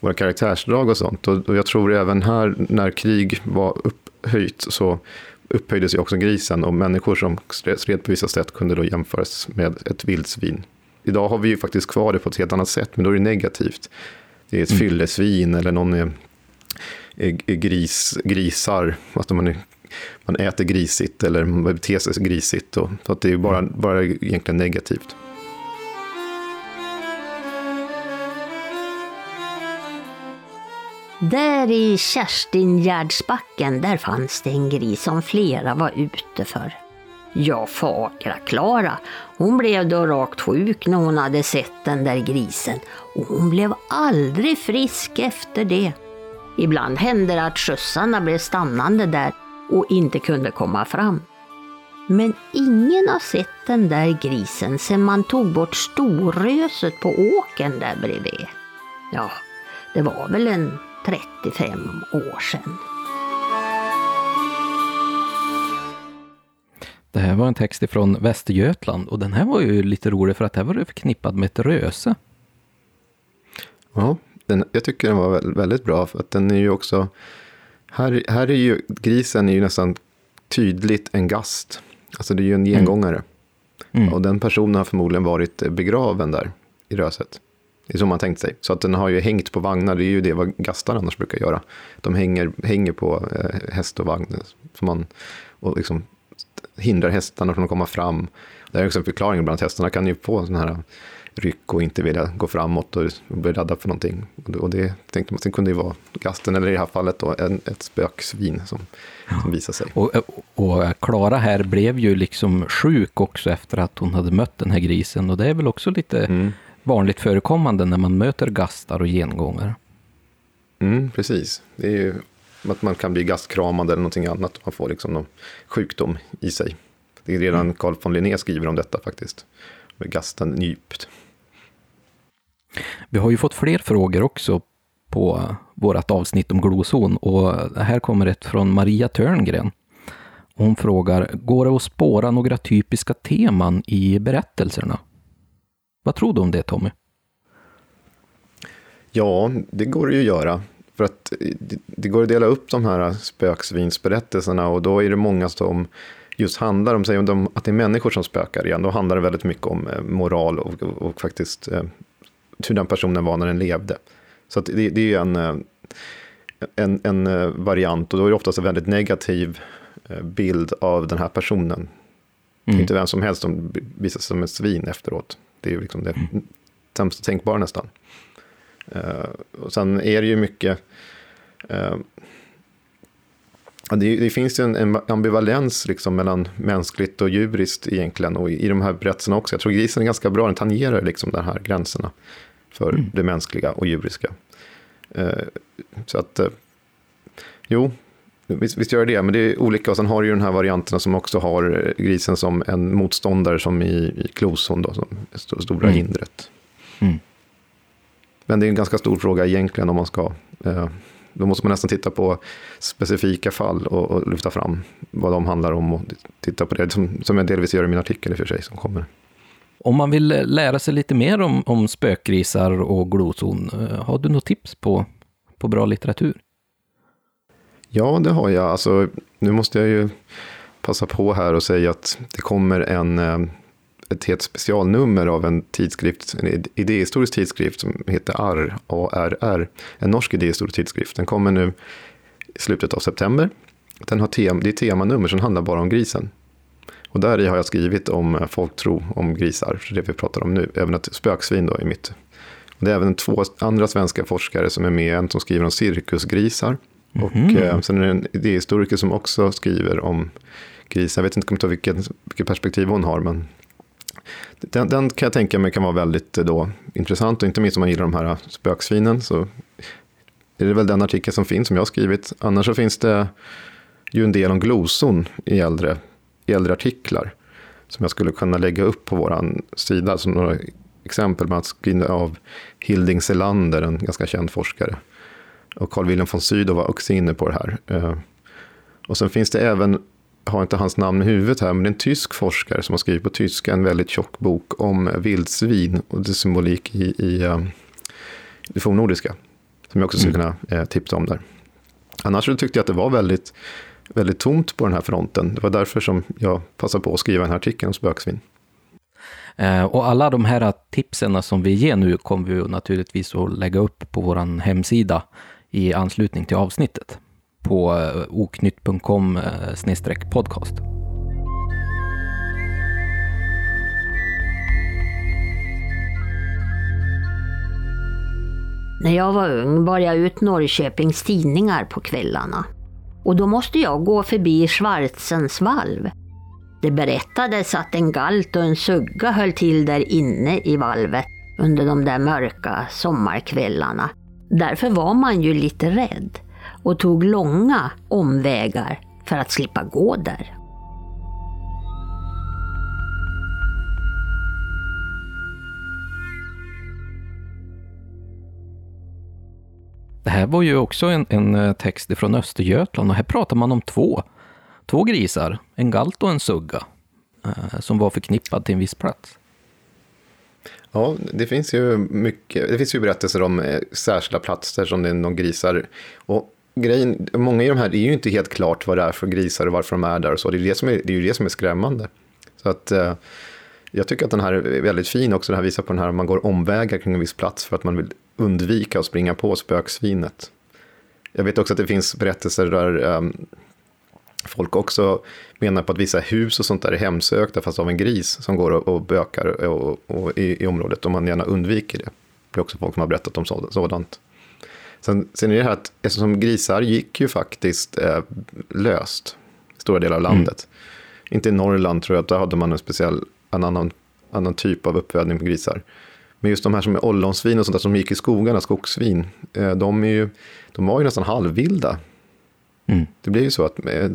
våra karaktärsdrag och sånt. Och, och jag tror även här när krig var upphöjt så upphöjdes ju också grisen och människor som stred på vissa sätt kunde då jämföras med ett vildsvin. Idag har vi ju faktiskt kvar det på ett helt annat sätt, men då är det negativt. Det är ett mm. fyllesvin eller någon är, är gris, grisar, att man, är, man äter grisigt eller man beter sig grisigt. Och, så att det är bara, bara egentligen negativt. Där i Kerstingärdsbacken, där fanns det en gris som flera var ute för. Ja, fagra Klara, hon blev då rakt sjuk när hon hade sett den där grisen och hon blev aldrig frisk efter det. Ibland hände det att skjutsarna blev stannande där och inte kunde komma fram. Men ingen har sett den där grisen sedan man tog bort storröset på åken där bredvid. Ja, det var väl en 35 år sedan. Det här var en text ifrån Västergötland och den här var ju lite rolig för att det här var det förknippad med ett röse. Ja, den, jag tycker den var väldigt bra för att den är ju också, här, här är ju, grisen är ju nästan tydligt en gast. Alltså det är ju en gengångare. Mm. Mm. Och den personen har förmodligen varit begraven där i röset. Det är så man tänkt sig. Så att den har ju hängt på vagnar, det är ju det vad gastar annars brukar göra. De hänger, hänger på eh, häst och vagn så man, och liksom hindrar hästarna från att komma fram. Det är också en förklaring, bland hästarna kan ju få sådana här ryck och inte vilja gå framåt och bli rädda för någonting. Och det tänkte man, sen kunde det vara gasten, eller i det här fallet då, en, ett spöksvin som, som visade sig. Och, och Klara här blev ju liksom sjuk också efter att hon hade mött den här grisen och det är väl också lite mm. Vanligt förekommande när man möter gastar och gengångare. Mm, precis. Det är ju att man kan bli gastkramad eller någonting annat. Man får liksom någon sjukdom i sig. Det är redan mm. Carl von Linné skriver om detta faktiskt. Med gasten nypt. Vi har ju fått fler frågor också på vårt avsnitt om glozon och här kommer ett från Maria Törngren. Hon frågar, går det att spåra några typiska teman i berättelserna? Vad tror du om det Tommy? Ja, det går det ju att göra. För att det går att dela upp de här spöksvinsberättelserna och då är det många som just handlar om, säg om att det är människor som spökar igen, då handlar det väldigt mycket om eh, moral och, och, och faktiskt eh, hur den personen var när den levde. Så det, det, är ju en, eh, en, en variant och då är det oftast en väldigt negativ bild av den här personen. Mm. Inte vem som helst som visar sig som ett svin efteråt. Det är ju liksom det mm. sämsta tänkbara nästan. och sen är det ju mycket det, det, finns ju en, en, ambivalens liksom mellan mänskligt och djuriskt egentligen. Och i, i de här berättelserna också. Jag tror grisen är ganska bra, den tangerar liksom de här gränserna. För mm. det mänskliga och djuriska. Eh, så att, jo, visst, visst gör det. Men det är olika. Och sen har du ju den här varianterna som också har grisen som en motståndare. Som i, i Kloson då, som st stora mm. hindret. Mm. Men det är en ganska stor fråga egentligen om man ska eh, då måste man nästan titta på specifika fall och, och lyfta fram vad de handlar om och titta på det, som, som jag delvis gör i min artikel i och för sig som kommer. Om man vill lära sig lite mer om, om spökgrisar och glozon, eh, har du något tips på, på bra litteratur? Ja, det har jag. Alltså, nu måste jag ju passa på här och säga att det kommer en eh, ett helt specialnummer av en tidskrift, en idéhistorisk tidskrift som heter ARR, ARR, en norsk idéhistorisk tidskrift. Den kommer nu i slutet av september. Den har tem, det är temanummer som handlar bara om grisen. Och där i har jag skrivit om eh, folktro om grisar, det vi pratar om nu, även ett spöksvin då i mitt. Och det är även två andra svenska forskare som är med, en som skriver om cirkusgrisar och mm. eh, sen är det en idéhistoriker som också skriver om grisar. Jag vet inte vilket, vilket perspektiv hon har, men den, den, kan jag tänka mig kan vara väldigt eh, då, intressant och inte minst om man gillar de här spöksvinen så är det väl den artikel som finns som jag har skrivit. Annars så finns det ju en del om gloson i äldre, i äldre artiklar som jag skulle kunna lägga upp på vår sida som några exempel med att skriva av Hilding Selander, en ganska känd forskare. Och Carl Wilhelm von Sydow var också inne på det här. Eh, och sen finns det även har inte hans namn i huvudet här, men det är en tysk forskare som har skrivit på tyska en väldigt tjock bok om vildsvin och det symbolik i, i uh, det fornnordiska. Som jag också skulle mm. kunna eh, tipsa om där. Annars så tyckte jag att det var väldigt, väldigt tomt på den här fronten. Det var därför som jag passade på att skriva den här artikeln om spöksvin. Eh, och alla de här tipsen som vi ger nu kommer vi naturligtvis att lägga upp på vår hemsida i anslutning till avsnittet på eh, oknytt.com eh, podcast. När jag var ung bar jag ut Norrköpings tidningar på kvällarna. Och då måste jag gå förbi Schwarzens valv. Det berättades att en galt och en sugga höll till där inne i valvet under de där mörka sommarkvällarna. Därför var man ju lite rädd och tog långa omvägar för att slippa gå där. Det här var ju också en, en eh, text från Östergötland och här pratar man om två, två grisar, en galt och en sugga, eh, som var förknippad till en viss plats. Ja, det finns ju mycket, det finns ju berättelser om eh, särskilda platser som det är någon grisar. Och grejen, många i de här, det är ju inte helt klart vad det är för grisar och varför de är där och så. Det är, det som är, det är ju det som är skrämmande. Så att eh, jag tycker att den här är väldigt fin också. Den här visar på den här, man går omvägar kring en viss plats för att man vill undvika att springa på spöksvinet. Jag vet också att det finns berättelser där um, folk också menar på att vissa hus och sånt där är hemsökta fast av en gris som går och, och bökar och, och, i, i området och man gärna undviker det. Det är också folk som har berättat om sådant. Sen, sen är det här att eftersom grisar gick ju faktiskt eh, löst i stora delar av mm. landet. Mm. Inte i Norrland tror jag, där hade man en speciell, en annan, annan typ av uppfödning på grisar. Men just de här som är ollonsvin och sånt där som gick i skogarna, skogssvin, eh, de, är ju, de var ju nästan halvvilda. Mm. Det blir ju så att, eh,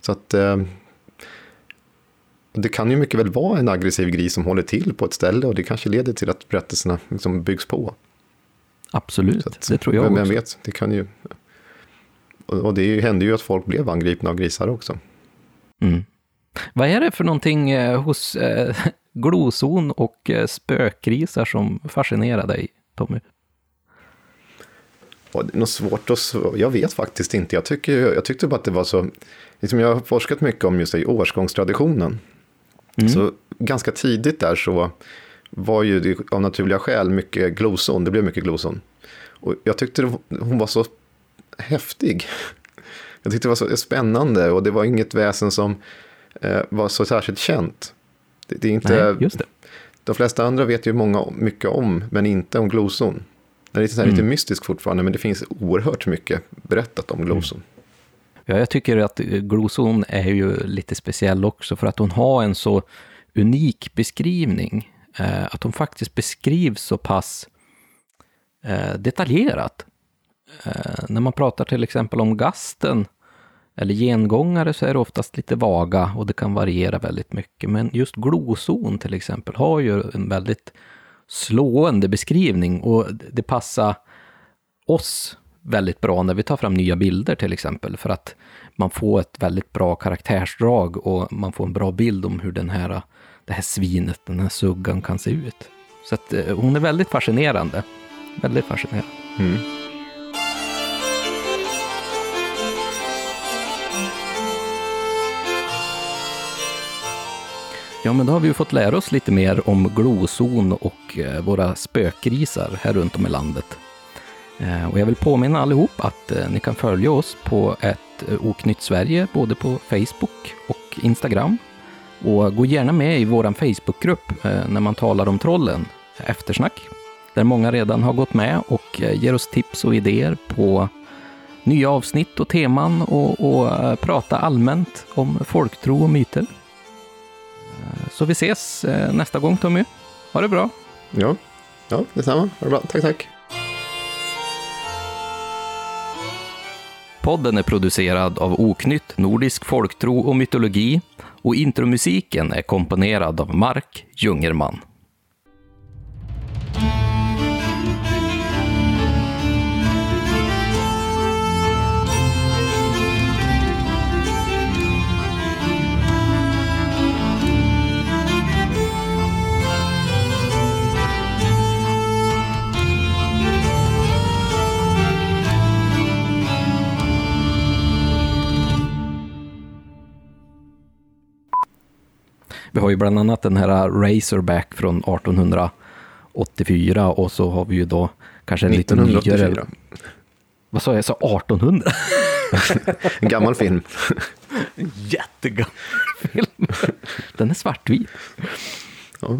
så att eh, det kan ju mycket väl vara en aggressiv gris som håller till på ett ställe och det kanske leder till att berättelserna liksom byggs på. Absolut, att, det tror jag vem, också. Vem vet, det kan ju... Och det hände ju att folk blev angripna av grisar också. Mm. Vad är det för någonting eh, hos eh, gloson och spökgrisar som fascinerar dig, Tommy? Det är nog svårt att... Jag vet faktiskt inte. Jag, tycker, jag tyckte bara att det var så... Liksom jag har forskat mycket om just det, årsgångstraditionen. Mm. Så ganska tidigt där så var ju det av naturliga skäl mycket gloson. Det blev mycket gloson. Och jag tyckte hon var så häftig. Jag tyckte det var så spännande och det var inget väsen som eh, var så särskilt känt. Det, det är inte... Nej, just det. De flesta andra vet ju många mycket om, men inte om gloson. Den är lite, mm. lite mystisk fortfarande, men det finns oerhört mycket berättat om gloson. Mm. Ja, jag tycker att gloson är ju lite speciell också, för att hon har en så unik beskrivning. Eh, att hon faktiskt beskrivs så pass eh, detaljerat. Eh, när man pratar till exempel om gasten eller gengångare så är det oftast lite vaga och det kan variera väldigt mycket. Men just gloson till exempel har ju en väldigt slående beskrivning och det passar oss väldigt bra när vi tar fram nya bilder till exempel för att man får ett väldigt bra karaktärsdrag och man får en bra bild om hur den här, det här svinet, den här suggan kan se ut. Så att eh, hon är väldigt fascinerande. Väldigt fascinerande. Mm. Ja, men då har vi ju fått lära oss lite mer om glozon och eh, våra spökgrisar här runt om i landet. Eh, och jag vill påminna allihop att eh, ni kan följa oss på ett Oknytt Sverige, både på Facebook och Instagram. Och gå gärna med i vår Facebookgrupp när man talar om trollen, Eftersnack, där många redan har gått med och ger oss tips och idéer på nya avsnitt och teman och, och prata allmänt om folktro och myter. Så vi ses eh, nästa gång Tommy. Ha det bra. Ja, ja detsamma. Ha det bra. Tack, tack. Podden är producerad av Oknytt, Nordisk folktro och mytologi och intromusiken är komponerad av Mark Jungerman. Vi har ju bland annat den här Razorback från 1884 och så har vi ju då kanske en lite nyare... Vad sa jag? Jag sa 1800? en gammal film. En jättegammal film. Den är svartvit. Ja.